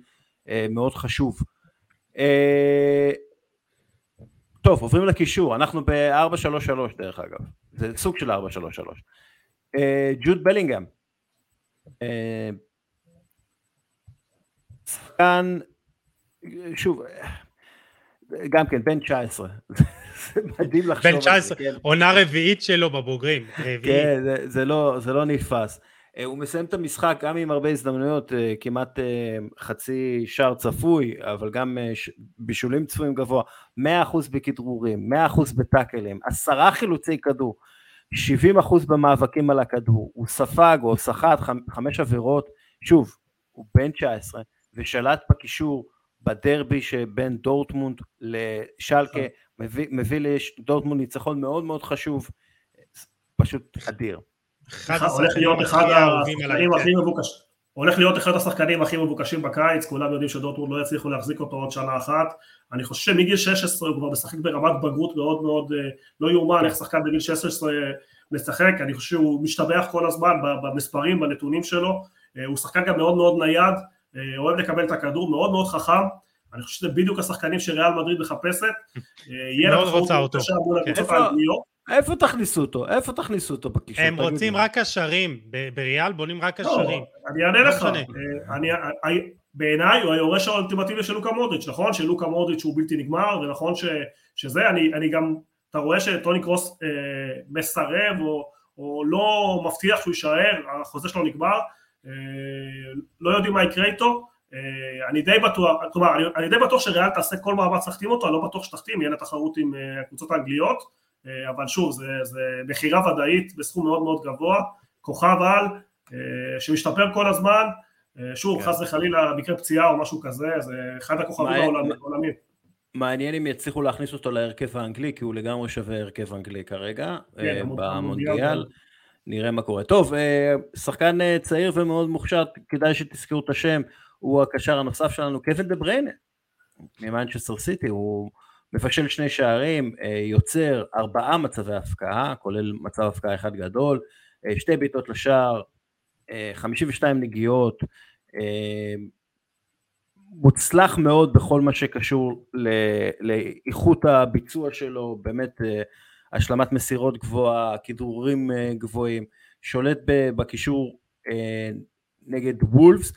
uh, מאוד חשוב. Uh, טוב, עוברים לקישור, אנחנו ב-433 דרך אגב, זה סוג של 433. Uh, ג'וד בלינגהם, שחקן שוב, גם כן, בן 19. זה מדהים לחשוב. בן 19, כן. עונה רביעית שלו בבוגרים. כן, זה, זה, לא, זה לא נתפס. אה, הוא מסיים את המשחק גם עם הרבה הזדמנויות, אה, כמעט אה, חצי שער צפוי, אבל גם בישולים צפויים גבוה, 100% בכדרורים, 100% בטאקלים, עשרה חילוצי כדור, 70% במאבקים על הכדור, הוא ספג או סחט חמש עבירות, שוב, הוא בן 19 ושלט בקישור בדרבי שבין דורטמונד לשלקה, מביא, מביא לדורטמונד ניצחון מאוד מאוד חשוב, פשוט אדיר. הולך להיות אחד השחקנים הכי מבוקשים. הולך להיות אחד השחקנים הכי מבוקשים בקיץ, כולם יודעים שדורטמונד לא יצליחו להחזיק אותו עוד שנה אחת. אני חושב שמגיל 16 הוא כבר משחק ברמת בגרות מאוד מאוד, אה, לא יאומן איך שחקן בגיל 16 משחק, אני חושב שהוא משתבח כל הזמן במספרים, בנתונים שלו, אה, הוא שחקן גם מאוד מאוד נייד, אה, אוהב לקבל את הכדור, מאוד מאוד חכם, אני חושב שזה בדיוק השחקנים שריאל מדריד מחפשת, מאוד רוצה אותו. איפה תכניסו אותו? איפה תכניסו אותו בקישור? הם רוצים רק קשרים, בריאל בונים רק לא, קשרים. אני אענה לך, אה, בעיניי הוא היורש האולטימטיבי של לוקה מודריץ', נכון? שלוקה מודריץ' הוא בלתי נגמר, ונכון שזה, אני גם, אתה רואה שטוני קרוס אה, מסרב או, לא מבטיח שהוא יישאר, החוזה שלו נגמר, אה, לא יודעים מה יקרה איתו, אה, אני די בטוח, כלומר, אני, די בטוח שריאל תעשה כל מאמץ להחתים אותו, אני לא בטוח שתחתים, יהיה לה תחרות עם אה, הקבוצות האנגליות, אה, אבל שוב, זה, זה מכירה ודאית בסכום מאוד מאוד גבוה, כוכב על, שמשתפר כל הזמן, שוב, כן. חס וחלילה, מקרה פציעה או משהו כזה, זה אחד הכוכבים העולמיים. מעניין אם יצליחו להכניס אותו להרכב האנגלי, כי הוא לגמרי שווה הרכב אנגלי כרגע, כן, במונדיאל. נראה מה קורה. טוב, שחקן צעיר ומאוד מוכשר, כדאי שתזכרו את השם, הוא הקשר הנוסף שלנו, קווין דה בריינה, ממנצ'סטר סיטי, הוא מבשל שני שערים, אה, יוצר ארבעה מצבי הפקעה, כולל מצב הפקעה אחד גדול, אה, שתי בעיטות לשער, 52 אה, נגיעות, מוצלח מאוד בכל מה שקשור לאיכות הביצוע שלו, באמת השלמת מסירות גבוהה, כדרורים גבוהים, שולט בקישור נגד וולפס,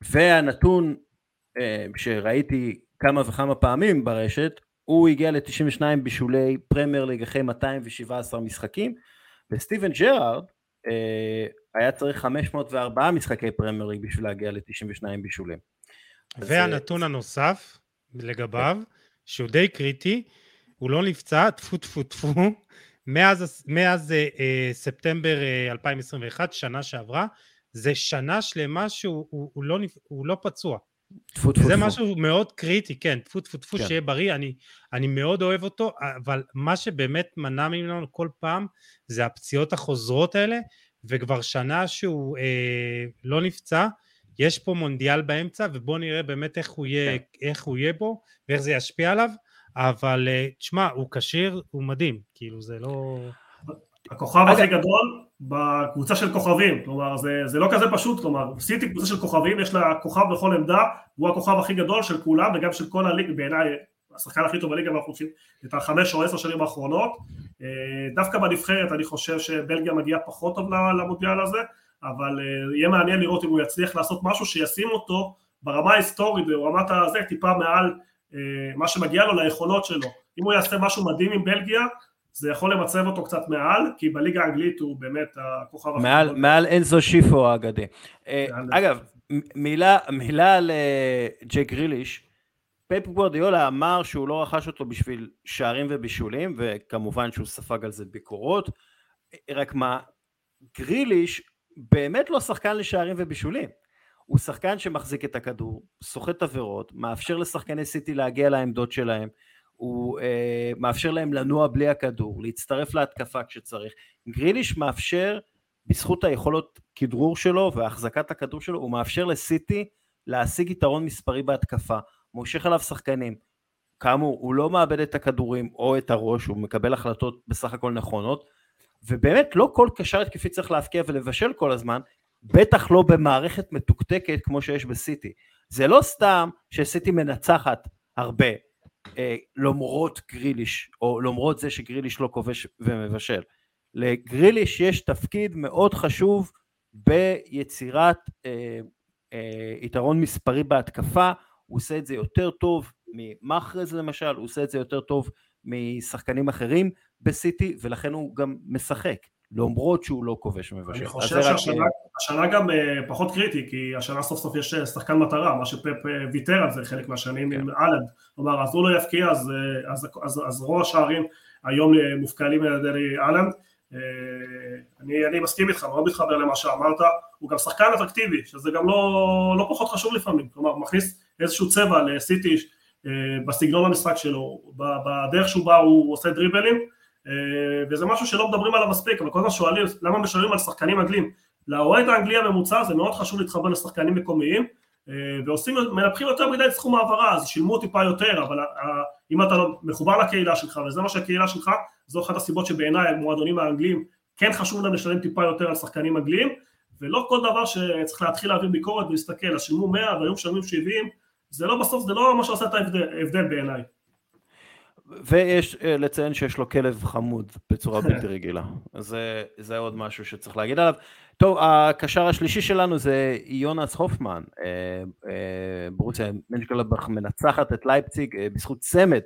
והנתון שראיתי כמה וכמה פעמים ברשת, הוא הגיע ל-92 בישולי פרמייר ליג אחרי 217 משחקים, וסטיבן ג'רארד אה, היה צריך 504 משחקי פרמייר ליג בשביל להגיע ל-92 בישולים. והנתון הנוסף לגביו, שהוא די קריטי, הוא לא נפצע, טפו טפו טפו, מאז, מאז אה, אה, ספטמבר אה, 2021, שנה שעברה, זה שנה שלמה שהוא הוא, הוא לא, הוא לא פצוע. טפו טפו זה טפו. משהו מאוד קריטי, כן, טפו טפו טפו, כן. שיהיה בריא, אני, אני מאוד אוהב אותו, אבל מה שבאמת מנע ממנו כל פעם זה הפציעות החוזרות האלה, וכבר שנה שהוא אה, לא נפצע, יש פה מונדיאל באמצע, ובואו נראה באמת איך הוא יהיה, כן. איך הוא יהיה בו, ואיך זה ישפיע עליו, אבל אה, תשמע, הוא כשיר, הוא מדהים, כאילו זה לא... הכוכב הכי גדול בקבוצה של כוכבים, כלומר זה, זה לא כזה פשוט, כלומר סיטי קבוצה של כוכבים, יש לה כוכב בכל עמדה, הוא הכוכב הכי גדול של כולם וגם של כל הליגה, בעיניי השחקן הכי טוב בליגה, אנחנו חושבים את החמש או עשר שנים האחרונות, אה, דווקא בנבחרת אני חושב שבלגיה מגיעה פחות טוב למונדיאל הזה, אבל אה, יהיה מעניין לראות אם הוא יצליח לעשות משהו שישים אותו ברמה ההיסטורית, ברמת הזה, טיפה מעל אה, מה שמגיע לו ליכולות שלו, אם הוא יעשה משהו מדהים עם בלגיה, זה יכול למצב אותו קצת מעל, כי בליגה האנגלית הוא באמת הכוכב הכי מעל, מעל אנזו שיפו האגדי. אה, אגב, מילה, מילה על אה, ג'ק גריליש, פפ גוורדיולה אמר שהוא לא רכש אותו בשביל שערים ובישולים, וכמובן שהוא ספג על זה ביקורות, רק מה, גריליש באמת לא שחקן לשערים ובישולים. הוא שחקן שמחזיק את הכדור, סוחט עבירות, מאפשר לשחקני סיטי להגיע לעמדות שלהם, הוא אה, מאפשר להם לנוע בלי הכדור, להצטרף להתקפה כשצריך. גריליש מאפשר, בזכות היכולות כדרור שלו והחזקת הכדור שלו, הוא מאפשר לסיטי להשיג יתרון מספרי בהתקפה, מושך עליו שחקנים. כאמור, הוא לא מאבד את הכדורים או את הראש, הוא מקבל החלטות בסך הכל נכונות, ובאמת לא כל קשר התקפי צריך להפקיע ולבשל כל הזמן, בטח לא במערכת מתוקתקת כמו שיש בסיטי. זה לא סתם שסיטי מנצחת הרבה, למרות גריליש, או למרות זה שגריליש לא כובש ומבשל. לגריליש יש תפקיד מאוד חשוב ביצירת אה, אה, יתרון מספרי בהתקפה, הוא עושה את זה יותר טוב ממחרז למשל, הוא עושה את זה יותר טוב משחקנים אחרים בסיטי, ולכן הוא גם משחק. למרות שהוא לא כובש מבשל. אני חושב שהשנה גם אה, פחות קריטי, כי השנה סוף סוף יש אה, שחקן מטרה, מה שפפ אה, ויתר על זה חלק מהשנים עם כן. אלנד, כלומר אז הוא לא יפקיע, אז, אז, אז, אז רוב השערים היום מופקעים על ידי אלנד. אני, אני מסכים איתך, מאוד מתחבר למה שאמרת, הוא גם שחקן אטרקטיבי, שזה גם לא, לא פחות חשוב לפעמים, כלומר הוא מכניס איזשהו צבע לסיטי בסגנון המשחק שלו, בדרך שהוא בא הוא עושה דריבלים, וזה משהו שלא מדברים עליו מספיק, אבל כל הזמן שואלים למה משלמים על שחקנים אנגלים. לאוהד האנגלי הממוצע זה מאוד חשוב להתחבר לשחקנים מקומיים, אה, ועושים, מנפחים יותר מדי את סכום העברה, אז שילמו טיפה יותר, אבל אם אתה לא מחובר לקהילה שלך, וזה מה שהקהילה שלך, זו אחת הסיבות שבעיניי המועדונים האנגלים כן חשוב להם לשלם טיפה יותר על שחקנים אנגלים, ולא כל דבר שצריך להתחיל להעביר ביקורת ולהסתכל, אז שילמו 100 והיום משלמים 70, זה לא בסוף, זה לא מה שעושה את ההבדל בעיניי. ויש לציין שיש לו כלב חמוד בצורה בלתי רגילה. זה, זה עוד משהו שצריך להגיד עליו. טוב, הקשר השלישי שלנו זה יונס הופמן. ברוסיה מנג'קלבך מנצחת את לייפציג בזכות צמד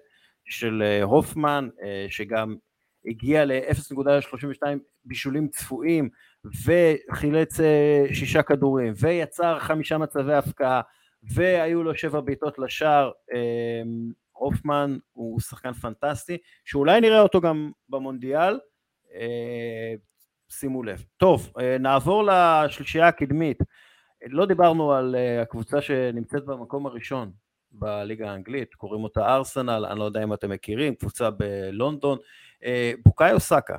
של הופמן, שגם הגיע ל-0.32 בישולים צפויים, וחילץ שישה כדורים, ויצר חמישה מצבי הפקעה, והיו לו שבע בעיטות לשער. הופמן הוא שחקן פנטסטי, שאולי נראה אותו גם במונדיאל, אה, שימו לב. טוב, אה, נעבור לשלישייה הקדמית. לא דיברנו על אה, הקבוצה שנמצאת במקום הראשון בליגה האנגלית, קוראים אותה ארסנל, אני לא יודע אם אתם מכירים, קבוצה בלונדון. בוקאיו סאקה,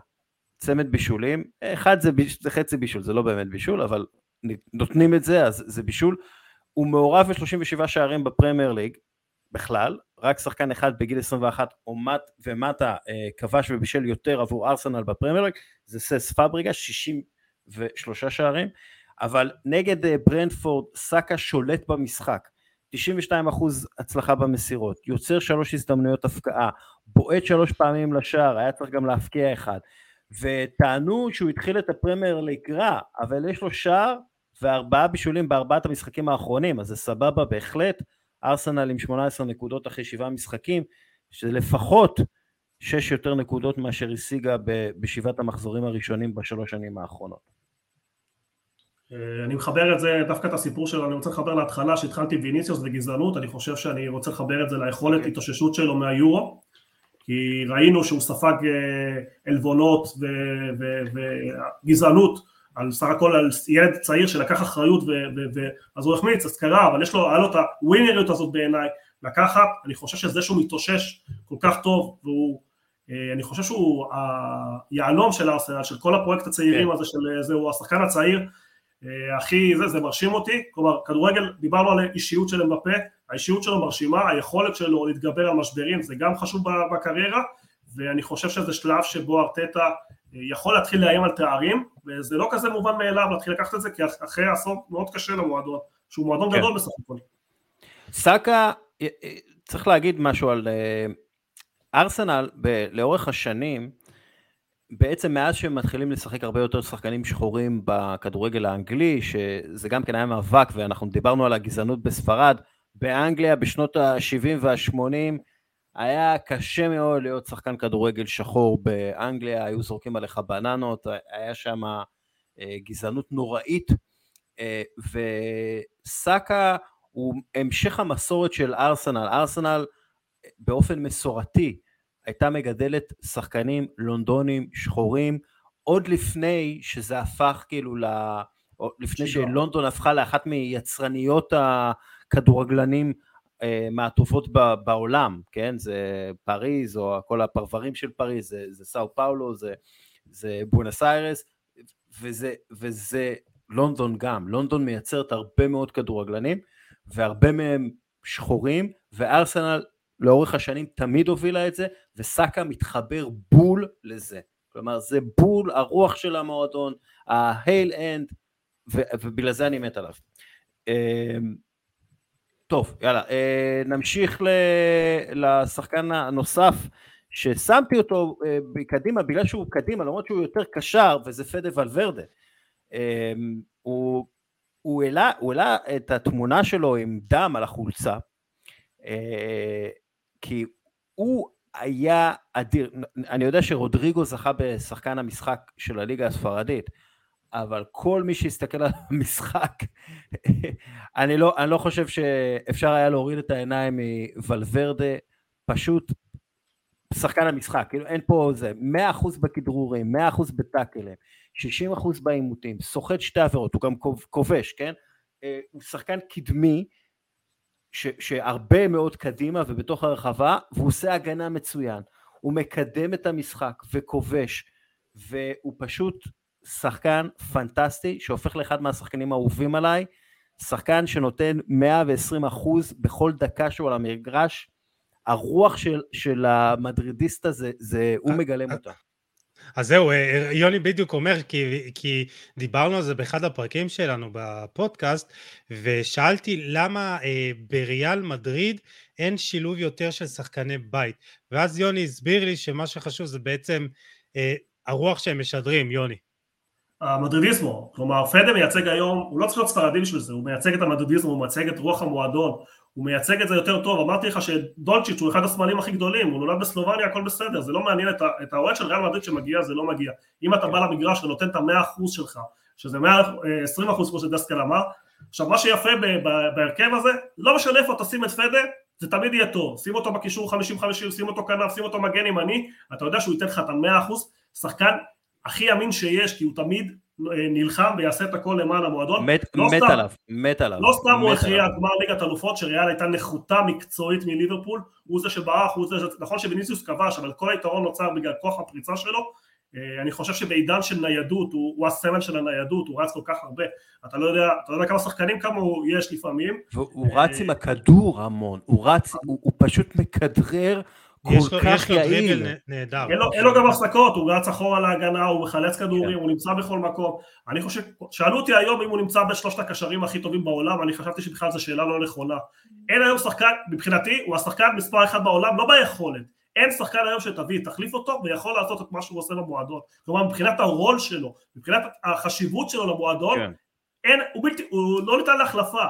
צמד בישולים, אחד זה, ביש, זה חצי בישול, זה לא באמת בישול, אבל נותנים את זה, אז זה בישול. הוא מעורב ב-37 שערים בפרמייר ליג, בכלל, רק שחקן אחד בגיל 21 עומת ומטה אה, כבש ובישל יותר עבור ארסנל בפרמייר זה סס פבריגה, 63 שערים, אבל נגד אה, ברנדפורד סאקה שולט במשחק, 92 אחוז הצלחה במסירות, יוצר שלוש הזדמנויות הפקעה, בועט שלוש פעמים לשער, היה צריך גם להפקיע אחד, וטענו שהוא התחיל את הפרמייר ליג אבל יש לו שער וארבעה בישולים בארבעת המשחקים האחרונים, אז זה סבבה בהחלט, ארסנל עם 18 נקודות אחרי שבעה משחקים, שזה לפחות שש יותר נקודות מאשר השיגה בשבעת המחזורים הראשונים בשלוש שנים האחרונות. אה, אני מחבר את זה, דווקא את הסיפור שלו, אני רוצה לחבר להתחלה שהתחלתי ויניסיוס וגזענות, אני חושב שאני רוצה לחבר את זה ליכולת. אוקיי. התאוששות שלו מהיורו, כי ראינו שהוא ספג אה, עלבונות וגזענות על סך הכל על ילד צעיר שלקח אחריות אז הוא החמיץ, אז קרה, אבל יש לו, היה לו את הווינריות הזאת בעיניי לקחת, אני חושב שזה שהוא מתאושש כל כך טוב, והוא, אני חושב שהוא היהלום של ארסנל, של כל הפרויקט הצעירים כן. הזה, של זה, הוא השחקן הצעיר, אה, הכי, זה, זה מרשים אותי, כלומר, כדורגל, דיברנו על האישיות של אמבפה, האישיות שלו מרשימה, היכולת שלו להתגבר על משברים, זה גם חשוב בקריירה, ואני חושב שזה שלב שבו ארטטה יכול להתחיל לאיים על תארים, וזה לא כזה מובן מאליו להתחיל לקחת את זה, כי אחרי עשור מאוד קשה למועדון, שהוא מועדון כן. גדול בסך הכל. סאקה, אה, אה, צריך להגיד משהו על אה, ארסנל, ב- לאורך השנים, בעצם מאז שהם מתחילים לשחק הרבה יותר שחקנים שחורים בכדורגל האנגלי, שזה גם כן היה מאבק, ואנחנו דיברנו על הגזענות בספרד, באנגליה בשנות ה-70 וה-80, היה קשה מאוד להיות שחקן כדורגל שחור באנגליה, היו זורקים עליך בננות, היה שם אה, גזענות נוראית, אה, וסאקה הוא המשך המסורת של ארסנל. ארסנל באופן מסורתי הייתה מגדלת שחקנים לונדונים שחורים, עוד לפני שזה הפך כאילו ל... לפני שלונדון הפכה לאחת מיצרניות הכדורגלנים אה, מהטובות בעולם, כן? זה פריז, או כל הפרברים של פריז, זה, זה סאו פאולו, זה, זה בואנוס איירס, וזה, וזה לונדון גם. לונדון מייצרת הרבה מאוד כדורגלנים, והרבה מהם שחורים, וארסנל לאורך השנים תמיד הובילה את זה, וסאקה מתחבר בול לזה. כלומר, זה בול הרוח של המועדון, ההייל אנד, ובגלל זה אני מת עליו. אמ, טוב, יאללה, אה, נמשיך לשחקן הנוסף ששמתי אותו אה, קדימה בגלל שהוא קדימה, למרות שהוא יותר קשר, וזה פדה ולוורדה. אה, הוא, הוא, העלה, הוא העלה את התמונה שלו עם דם על החולצה, כי הוא היה אדיר. אני יודע שרודריגו זכה בשחקן המשחק של הליגה הספרדית, אבל כל מי שיסתכל על המשחק, אני, לא, אני לא חושב שאפשר היה להוריד את העיניים מוולברדה, פשוט שחקן המשחק, כאילו אין פה זה, 100% בכדרורים, 100% בטאקלים, 60% בעימותים, סוחט שתי עבירות, הוא גם כובש, כן? אה, הוא שחקן קדמי, ש, שהרבה מאוד קדימה ובתוך הרחבה, והוא עושה הגנה מצוין, הוא מקדם את המשחק וכובש, והוא פשוט שחקן פנטסטי שהופך לאחד מהשחקנים האהובים עליי, שחקן שנותן 120 אחוז בכל דקה שהוא על המגרש, הרוח של, של המדרידיסט הזה, זה, הוא אה, מגלם אה, אותה. אז זהו, אה, יוני בדיוק אומר, כי, כי דיברנו על זה באחד הפרקים שלנו בפודקאסט, ושאלתי למה אה, בריאל מדריד אין שילוב יותר של שחקני בית. ואז יוני הסביר לי שמה שחשוב זה בעצם אה, הרוח שהם משדרים, יוני. המדרידיזמו, כלומר פדה מייצג היום, הוא לא צריך להיות ספרדי בשביל זה, הוא מייצג את המדרידיזמו, הוא מייצג את רוח המועדון, הוא מייצג את זה יותר טוב, אמרתי לך שדולצ'יץ' הוא אחד הסמלים הכי גדולים, הוא נולד בסלובניה, הכל בסדר, זה לא מעניין את, את האוהד של ריאל מדריד שמגיע, זה לא מגיע. אם אתה בא למגרש ונותן את המאה אחוז שלך, שזה מאה עשרים אחוז כמו שדסקל אמר, עכשיו מה שיפה בהרכב הזה, לא משנה איפה תשים את פדה, זה תמיד יהיה טוב, שים אותו בקישור 50-50, שים אותו כנף, שים אותו מגן ימני, אתה יודע שהוא ייתן לך את המאה אחוז, שחקן הכי אמין שיש, כי הוא תמיד אה, נלחם ויעשה את הכל למען המועדון. מת, לא מת סתם, עליו, מת עליו. לא סתם הוא הכריע גמר ליגת אלופות, שריאל הייתה נחותה מקצועית מליברפול, הוא זה שברח, הוא זה, נכון שוויניסיוס כבש, אבל כל היתרון נוצר בגלל כוח הפריצה שלו. אה, אני חושב שבעידן של ניידות, הוא, הוא הסמל של הניידות, הוא רץ כל כך הרבה. אתה לא יודע, אתה לא יודע כמה שחקנים כמוהו יש לפעמים. והוא רץ עם הכדור המון, הוא רץ, הוא, הוא פשוט מכדרר. כל כך יעיל. נהדר. אין לו גם הפסקות, הוא רץ אחורה להגנה, הוא מחלץ כדורים, כן. הוא נמצא בכל מקום. אני חושב, שאלו אותי היום אם הוא נמצא בשלושת הקשרים הכי טובים בעולם, אני חשבתי שבכלל זו שאלה לא נכונה. אין היום שחקן, מבחינתי, הוא השחקן מספר אחד בעולם, לא ביכולת. אין שחקן היום שתביא, תחליף אותו ויכול לעשות את מה שהוא עושה במועדון. כלומר, מבחינת הרול שלו, מבחינת החשיבות שלו למועדון, כן. אין, הוא, בלתי, הוא לא ניתן להחלפה.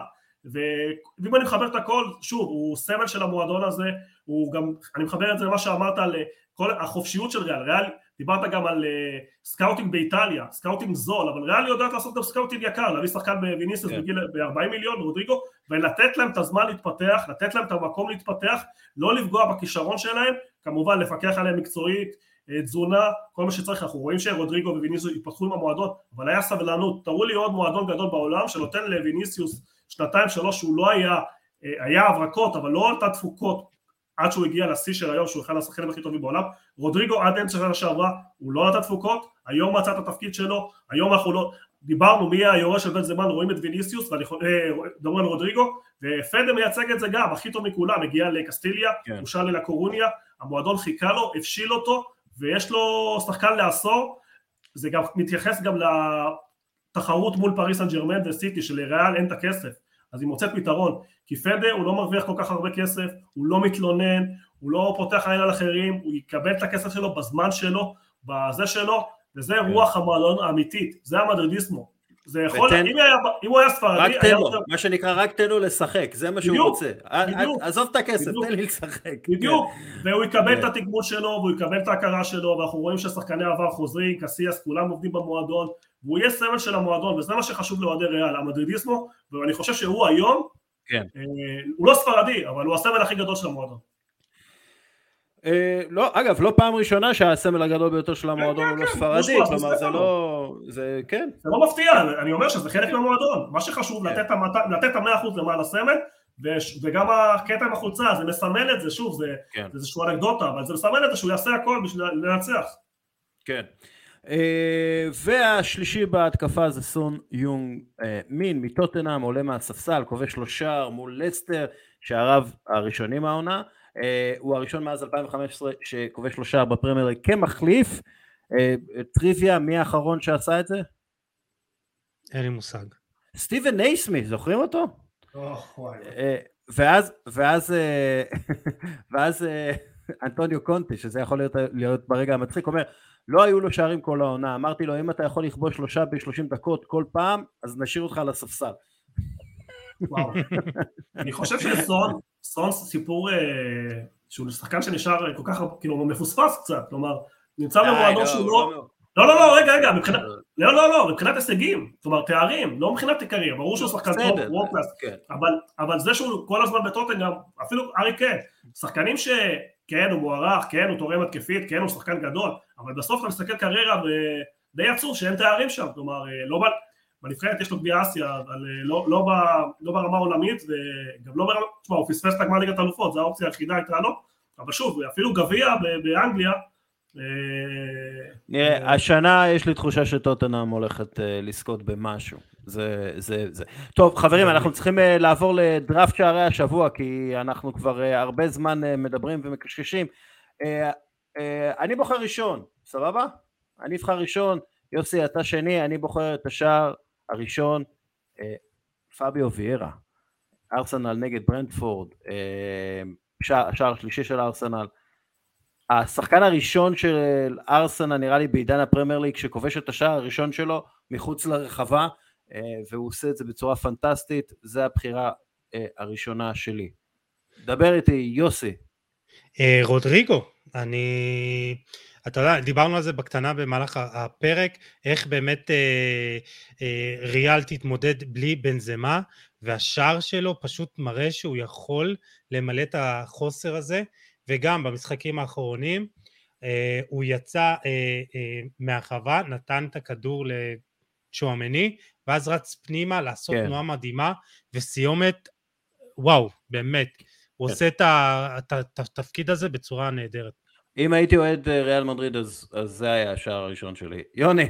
ואם אני מחבר את הכל, שוב, הוא סמל של המועדון הזה, הוא גם, אני מחבר את זה למה שאמרת על אה, כל החופשיות של ריאל, ריאל, דיברת גם על אה, scouting באיטליה, scouting זול, אבל ריאל יודעת לעשות גם scouting יקר, להביא שחקן בוויניסיוס כן. בגיל ב-40 מיליון, רודריגו, ולתת להם את הזמן להתפתח, לתת להם את המקום להתפתח, לא לפגוע בכישרון שלהם, כמובן לפקח עליהם מקצועית, אה, תזונה, כל מה שצריך, אנחנו רואים שרודריגו וויניסיוס יתפתחו עם המועדון, אבל היה סבלנות, תראו לי עוד מועדון גדול בעולם שנותן לוויניסיוס שנתיים שלוש שהוא לא היה, היה הברקות אבל לא עלתה תפוקות עד שהוא הגיע לשיא של היום שהוא אחד השחקנים הכי טובים בעולם. רודריגו עד אמצע שנה שעברה הוא לא נתן תפוקות היום מצא את התפקיד שלו היום אנחנו לא דיברנו מי היורש של בן זמן רואים את ויניסיוס מדברים על רודריגו ופדה מייצג את זה גם הכי טוב מכולם הגיע לקסטיליה כן. הוא שאל לקורוניה המועדון חיכה לו הפשיל אותו ויש לו שחקן לעשור. זה גם מתייחס גם לתחרות מול פריס סן ג'רמן וסיטי שלריאל אין את הכסף אז היא מוצאת פתרון, כי פדה הוא לא מרוויח כל כך הרבה כסף, הוא לא מתלונן, הוא לא פותח עין על אחרים, הוא יקבל את הכסף שלו בזמן שלו, בזה שלו, וזה כן. רוח המועדון האמיתית, זה המדרידיסמו. זה יכול, ותן, אם, היה, אם הוא היה ספרדי, רק תן לו, מה שנקרא רק תן לו לשחק, זה מה שהוא רוצה. בדיוק. עזוב את הכסף, בדיוק, תן לי לשחק. בדיוק, כן. והוא יקבל כן. את התגמול שלו, והוא יקבל את ההכרה שלו, ואנחנו רואים ששחקני עבר חוזרים, קסיאס, כולם עובדים במועדון, והוא יהיה סמל של המועדון, וזה מה שחשוב לאוהדי ריאל, המדרידיסמו, ואני חושב שהוא היום, כן. אה, הוא לא ספרדי, אבל הוא הסמל הכי גדול של המועדון. אה, לא, אגב, לא פעם ראשונה שהסמל הגדול ביותר של המועדון הוא לא כן, ספרדי, כלומר זה לא, זה כן. זה לא מפתיע, אני אומר שזה חלק מהמועדון, מה שחשוב לתת את המאה אחוז למען הסמל, וגם הקטע עם החולצה, זה מסמל את זה, שוב, זה איזושהי אנקדוטה, אבל זה מסמל את זה שהוא יעשה הכל בשביל לנצח. כן. Uh, והשלישי בהתקפה זה סון יונג uh, מין מטוטנאם עולה מהספסל כובש שלושה מול לסטר שעריו הראשונים העונה uh, הוא הראשון מאז 2015 שכובש שלושה בפרמייר כמחליף טריוויה מי האחרון שעשה את זה? אין לי מושג סטיבן נייסמית זוכרים אותו? ואז ואז ואז אנטוניו קונטי שזה יכול להיות, להיות ברגע המצחיק אומר לא היו לו שערים כל העונה, אמרתי לו אם אתה יכול לכבוש שלושה ב-30 דקות כל פעם, אז נשאיר אותך על הספסל. וואו, אני חושב שסון, סון סיפור אה, שהוא שחקן שנשאר כל כך, כאילו מפוספס קצת, כלומר, נמצא במועדון לא, שהוא לא... לא, לא, לא, לא, רגע, רגע, מבחינת, לא, לא, לא, מבחינת הישגים, כלומר תארים, לא מבחינת עיקריה, ברור שהוא שחקן טוב, וורקלאס, כן. אבל זה שהוא כל הזמן בטוטנגרם, אפילו ארי קן, שחקנים ש... כן הוא מוערך, כן הוא תורם התקפית, כן הוא שחקן גדול, אבל בסוף אתה מסתכל קריירה ודי עצוב שאין תארים שם, כלומר אה, לא בנבחרת יש לו גביע אסיה, אבל אה, לא, לא, ב, לא ברמה העולמית וגם לא ברמה, תשמע הוא פספס את הגמר ליגת אלופות, זו האופציה היחידה הייתה לו, אבל שוב, אפילו גביע באנגליה אה, נראה, השנה יש לי תחושה שטוטנאם הולכת לזכות במשהו. זה, זה, זה. טוב, חברים, אנחנו צריכים uh, לעבור לדראפט שערי השבוע, כי אנחנו כבר uh, הרבה זמן uh, מדברים ומקשקשים. אני בוחר ראשון, סבבה? אני אבחר ראשון, יוסי אתה שני, אני בוחר את השער הראשון, פביו ויארה, ארסנל נגד ברנדפורד, השער השלישי של ארסנל, השחקן הראשון של ארסנל נראה לי בעידן הפרמייר ליג שכובש את השער הראשון שלו מחוץ לרחבה והוא עושה את זה בצורה פנטסטית, זה הבחירה הראשונה שלי. דבר איתי, יוסי. רודריגו, אני... אתה יודע, דיברנו על זה בקטנה במהלך הפרק, איך באמת אה, אה, ריאל תתמודד בלי בנזמה, והשער שלו פשוט מראה שהוא יכול למלא את החוסר הזה, וגם במשחקים האחרונים אה, הוא יצא אה, אה, מהרחבה, נתן את הכדור לצ'ואמני, ואז רץ פנימה לעשות כן. תנועה מדהימה, וסיומת, וואו, באמת, הוא כן. עושה את התפקיד הזה בצורה נהדרת. אם הייתי אוהד אה, ריאל מדריד אז, אז זה היה השער הראשון שלי. יוני.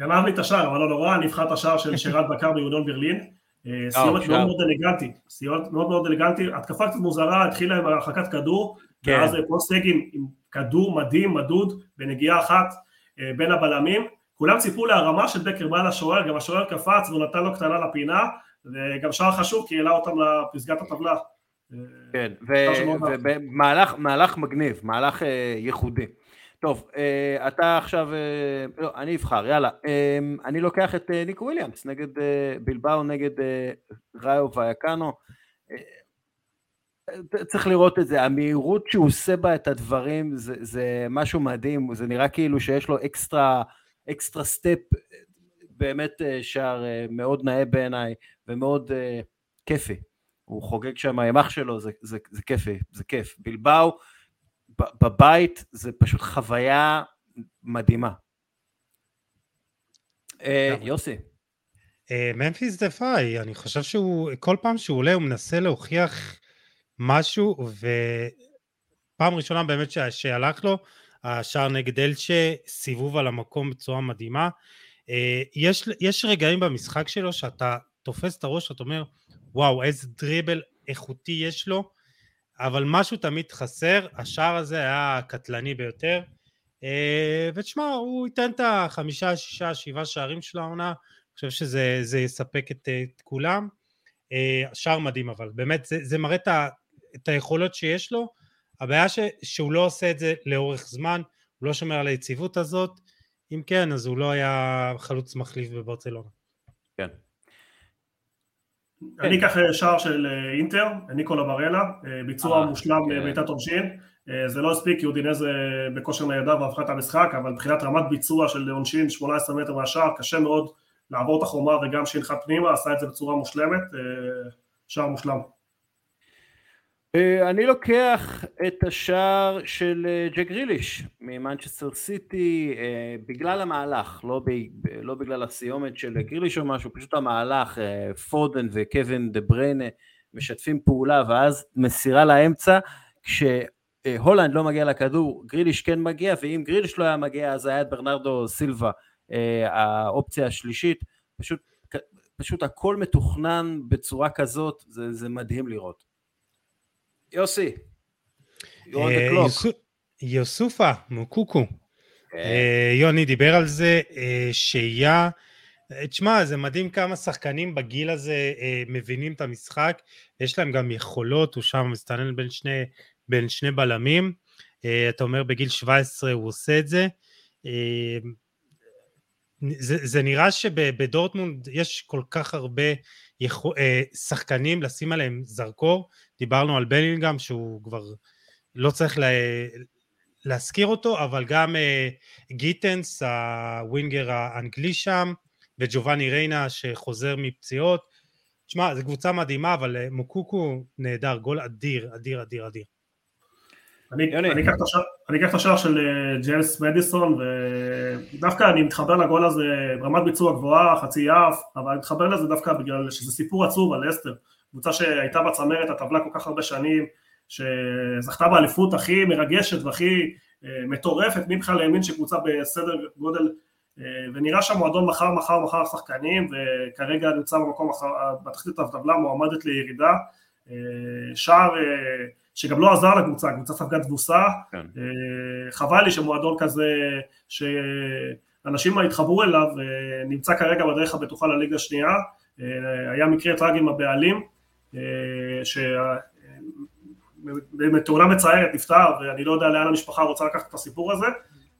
גנב לי את השער, אבל לא נורא, אני אבחר את השער של שירת בקר ביהודון ברלין. אה, אה, סיומת מאוד מאוד אלגנטי, סיומת מאוד מאוד אלגנטי, התקפה קצת מוזרה, התחילה עם הרחקת כדור, כן. ואז פול סגין עם כדור מדהים, מדוד, בנגיעה אחת בין הבלמים, כולם ציפו להרמה של בקר בא לשוער, גם השוער קפץ והוא נתן לו קטנה לפינה, וגם שער חשוב כי העלה אותם לפסגת הטבלה. כן, ומהלך מגניב, מהלך אה, ייחודי. טוב, אה, אתה עכשיו, אה, לא, אני אבחר, יאללה. אני לוקח את ניק וויליאמס נגד בלבאו, נגד ראיו ויאקנו. צריך לראות את זה, המהירות שהוא עושה בה את הדברים זה, זה משהו מדהים, זה נראה כאילו שיש לו extra, extra step, באמת שער מאוד נאה בעיניי ומאוד כיפי. הוא חוגג שם עם אח שלו, זה, זה, זה כיפי, זה כיף. בילבאו, בבית זה פשוט חוויה מדהימה. אה, יוסי. ממפיס דפאי, אני חושב שהוא, כל פעם שהוא עולה הוא מנסה להוכיח משהו, ופעם ראשונה באמת שהלך לו, השער נגד אלצ'ה, סיבוב על המקום בצורה מדהימה. אה, יש, יש רגעים במשחק שלו שאתה תופס את הראש, אתה אומר, וואו, איזה דריבל איכותי יש לו, אבל משהו תמיד חסר, השער הזה היה הקטלני ביותר, אה, ותשמע, הוא ייתן את החמישה, שישה, שבעה שערים של העונה, אני חושב שזה יספק את, את כולם. אה, שער מדהים אבל, באמת זה, זה מראה את, ה, את היכולות שיש לו, הבעיה ש, שהוא לא עושה את זה לאורך זמן, הוא לא שומר על היציבות הזאת, אם כן אז הוא לא היה חלוץ מחליף בברצלונה. כן. אני אקח אה, שער של אה, אינטר, ניקולה ברלה, אה, ביצוע מושלם כן. בעיטת עונשין, זה לא הספיק כי אודינזה בכושר ניידה והפכה את המשחק, אבל מבחינת רמת ביצוע של עונשין 18 מטר מהשער, קשה מאוד לעבור את החומה וגם שינחת פנימה, עשה את זה בצורה מושלמת, שער מושלם. אה, אני לוקח את השער של אה, ג'ק גריליש ממנצ'סטר סיטי אה, בגלל המהלך, לא, ב, לא בגלל הסיומת של גריליש או משהו, פשוט המהלך, פודן וקווין דה בריינה משתפים פעולה ואז מסירה לאמצע, כשהולנד לא מגיע לכדור, גריליש כן מגיע, ואם גריליש לא היה מגיע אז היה את ברנרדו סילבה, האופציה השלישית, פשוט, פשוט הכל מתוכנן בצורה כזאת, זה, זה מדהים לראות. יוסי, אה, יוסופה, מוקוקו. כן. אה, יוני דיבר על זה, אה, שהייה, תשמע, זה מדהים כמה שחקנים בגיל הזה מבינים את המשחק, יש להם גם יכולות, הוא שם מסתנן בין שני, בין שני בלמים, אתה אומר בגיל 17 הוא עושה את זה. זה, זה נראה שבדורטמונד יש כל כך הרבה יכול, שחקנים לשים עליהם זרקור, דיברנו על בלינגהם שהוא כבר לא צריך לה, להזכיר אותו, אבל גם uh, גיטנס, הווינגר האנגלי שם, וג'ובאני ריינה שחוזר מפציעות. תשמע, זו קבוצה מדהימה, אבל uh, מוקוקו נהדר, גול אדיר, אדיר, אדיר, אדיר. אני, אקח את השער של אה, ג'יימס מדיסון ודווקא אני מתחבר לגול הזה ברמת ביצוע גבוהה, חצי יף, אבל אני מתחבר לזה דווקא בגלל שזה סיפור עצוב על אסתר. קבוצה שהייתה בצמרת הטבלה כל כך הרבה שנים, שזכתה באליפות הכי מרגשת והכי אה, מטורפת, מי בכלל האמין שקבוצה בסדר גודל, אה, ונראה שהמועדון מחר מחר מחר שחקנים, וכרגע נמצא במקום בתחתית הטבלה מועמדת לירידה, שער שגם לא עזר לקבוצה, קבוצה ספגה תבוסה, כן. חבל לי שמועדון כזה שאנשים התחברו אליו נמצא כרגע בדרך הבטוחה לליגה השנייה, היה מקרה טרגי עם הבעלים, שבתאונה מצערת נפטר ואני לא יודע לאן המשפחה רוצה לקחת את הסיפור הזה,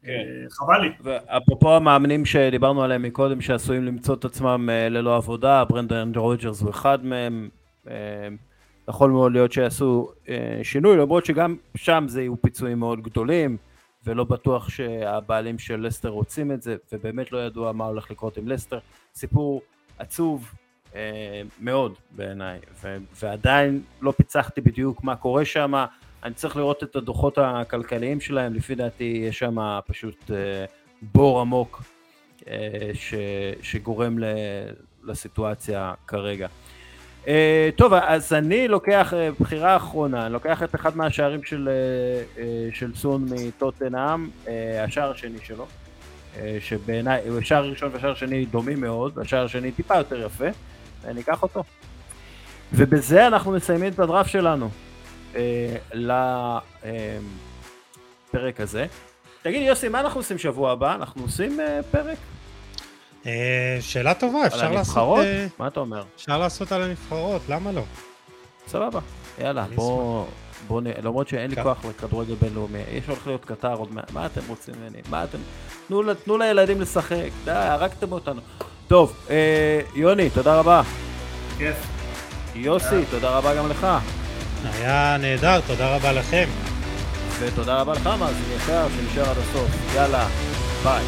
כן. חבל לי. ואפרופו המאמנים שדיברנו עליהם מקודם שעשויים למצוא את עצמם ללא עבודה, ברנדן רוג'רס הוא אחד מהם, יכול מאוד להיות שיעשו שינוי, למרות שגם שם זה יהיו פיצויים מאוד גדולים, ולא בטוח שהבעלים של לסטר רוצים את זה, ובאמת לא ידוע מה הולך לקרות עם לסטר. סיפור עצוב מאוד בעיניי, ועדיין לא פיצחתי בדיוק מה קורה שם. אני צריך לראות את הדוחות הכלכליים שלהם, לפי דעתי יש שם פשוט בור עמוק ש, שגורם לסיטואציה כרגע. Uh, טוב, אז אני לוקח uh, בחירה אחרונה, אני לוקח את אחד מהשערים של, uh, uh, של סון מטוטנאם, uh, השער השני שלו, uh, שבעיניי, השער הראשון והשער השני דומים מאוד, השער השני טיפה יותר יפה, ואני אקח אותו. ובזה אנחנו מסיימים את הדראפט שלנו uh, לפרק הזה. תגיד יוסי, מה אנחנו עושים שבוע הבא? אנחנו עושים uh, פרק? אה, שאלה טובה, אפשר לעשות... על הנבחרות? אה, מה אתה אומר? אפשר לעשות על הנבחרות, למה לא? סבבה, יאללה, בוא... בוא נ... למרות שאין לי כוח לכדורגל בינלאומי, יש הולך להיות קטר עוד מעט, מה אתם רוצים ממני? מה אתם... תנו, תנו לילדים לשחק, די, הרגתם אותנו. טוב, אה, יוני, תודה רבה. כיף. יוסי, תודה רבה גם לך. היה נהדר, תודה רבה לכם. ותודה רבה לך, מאזין יקר, שנשאר עד הסוף. יאללה, ביי.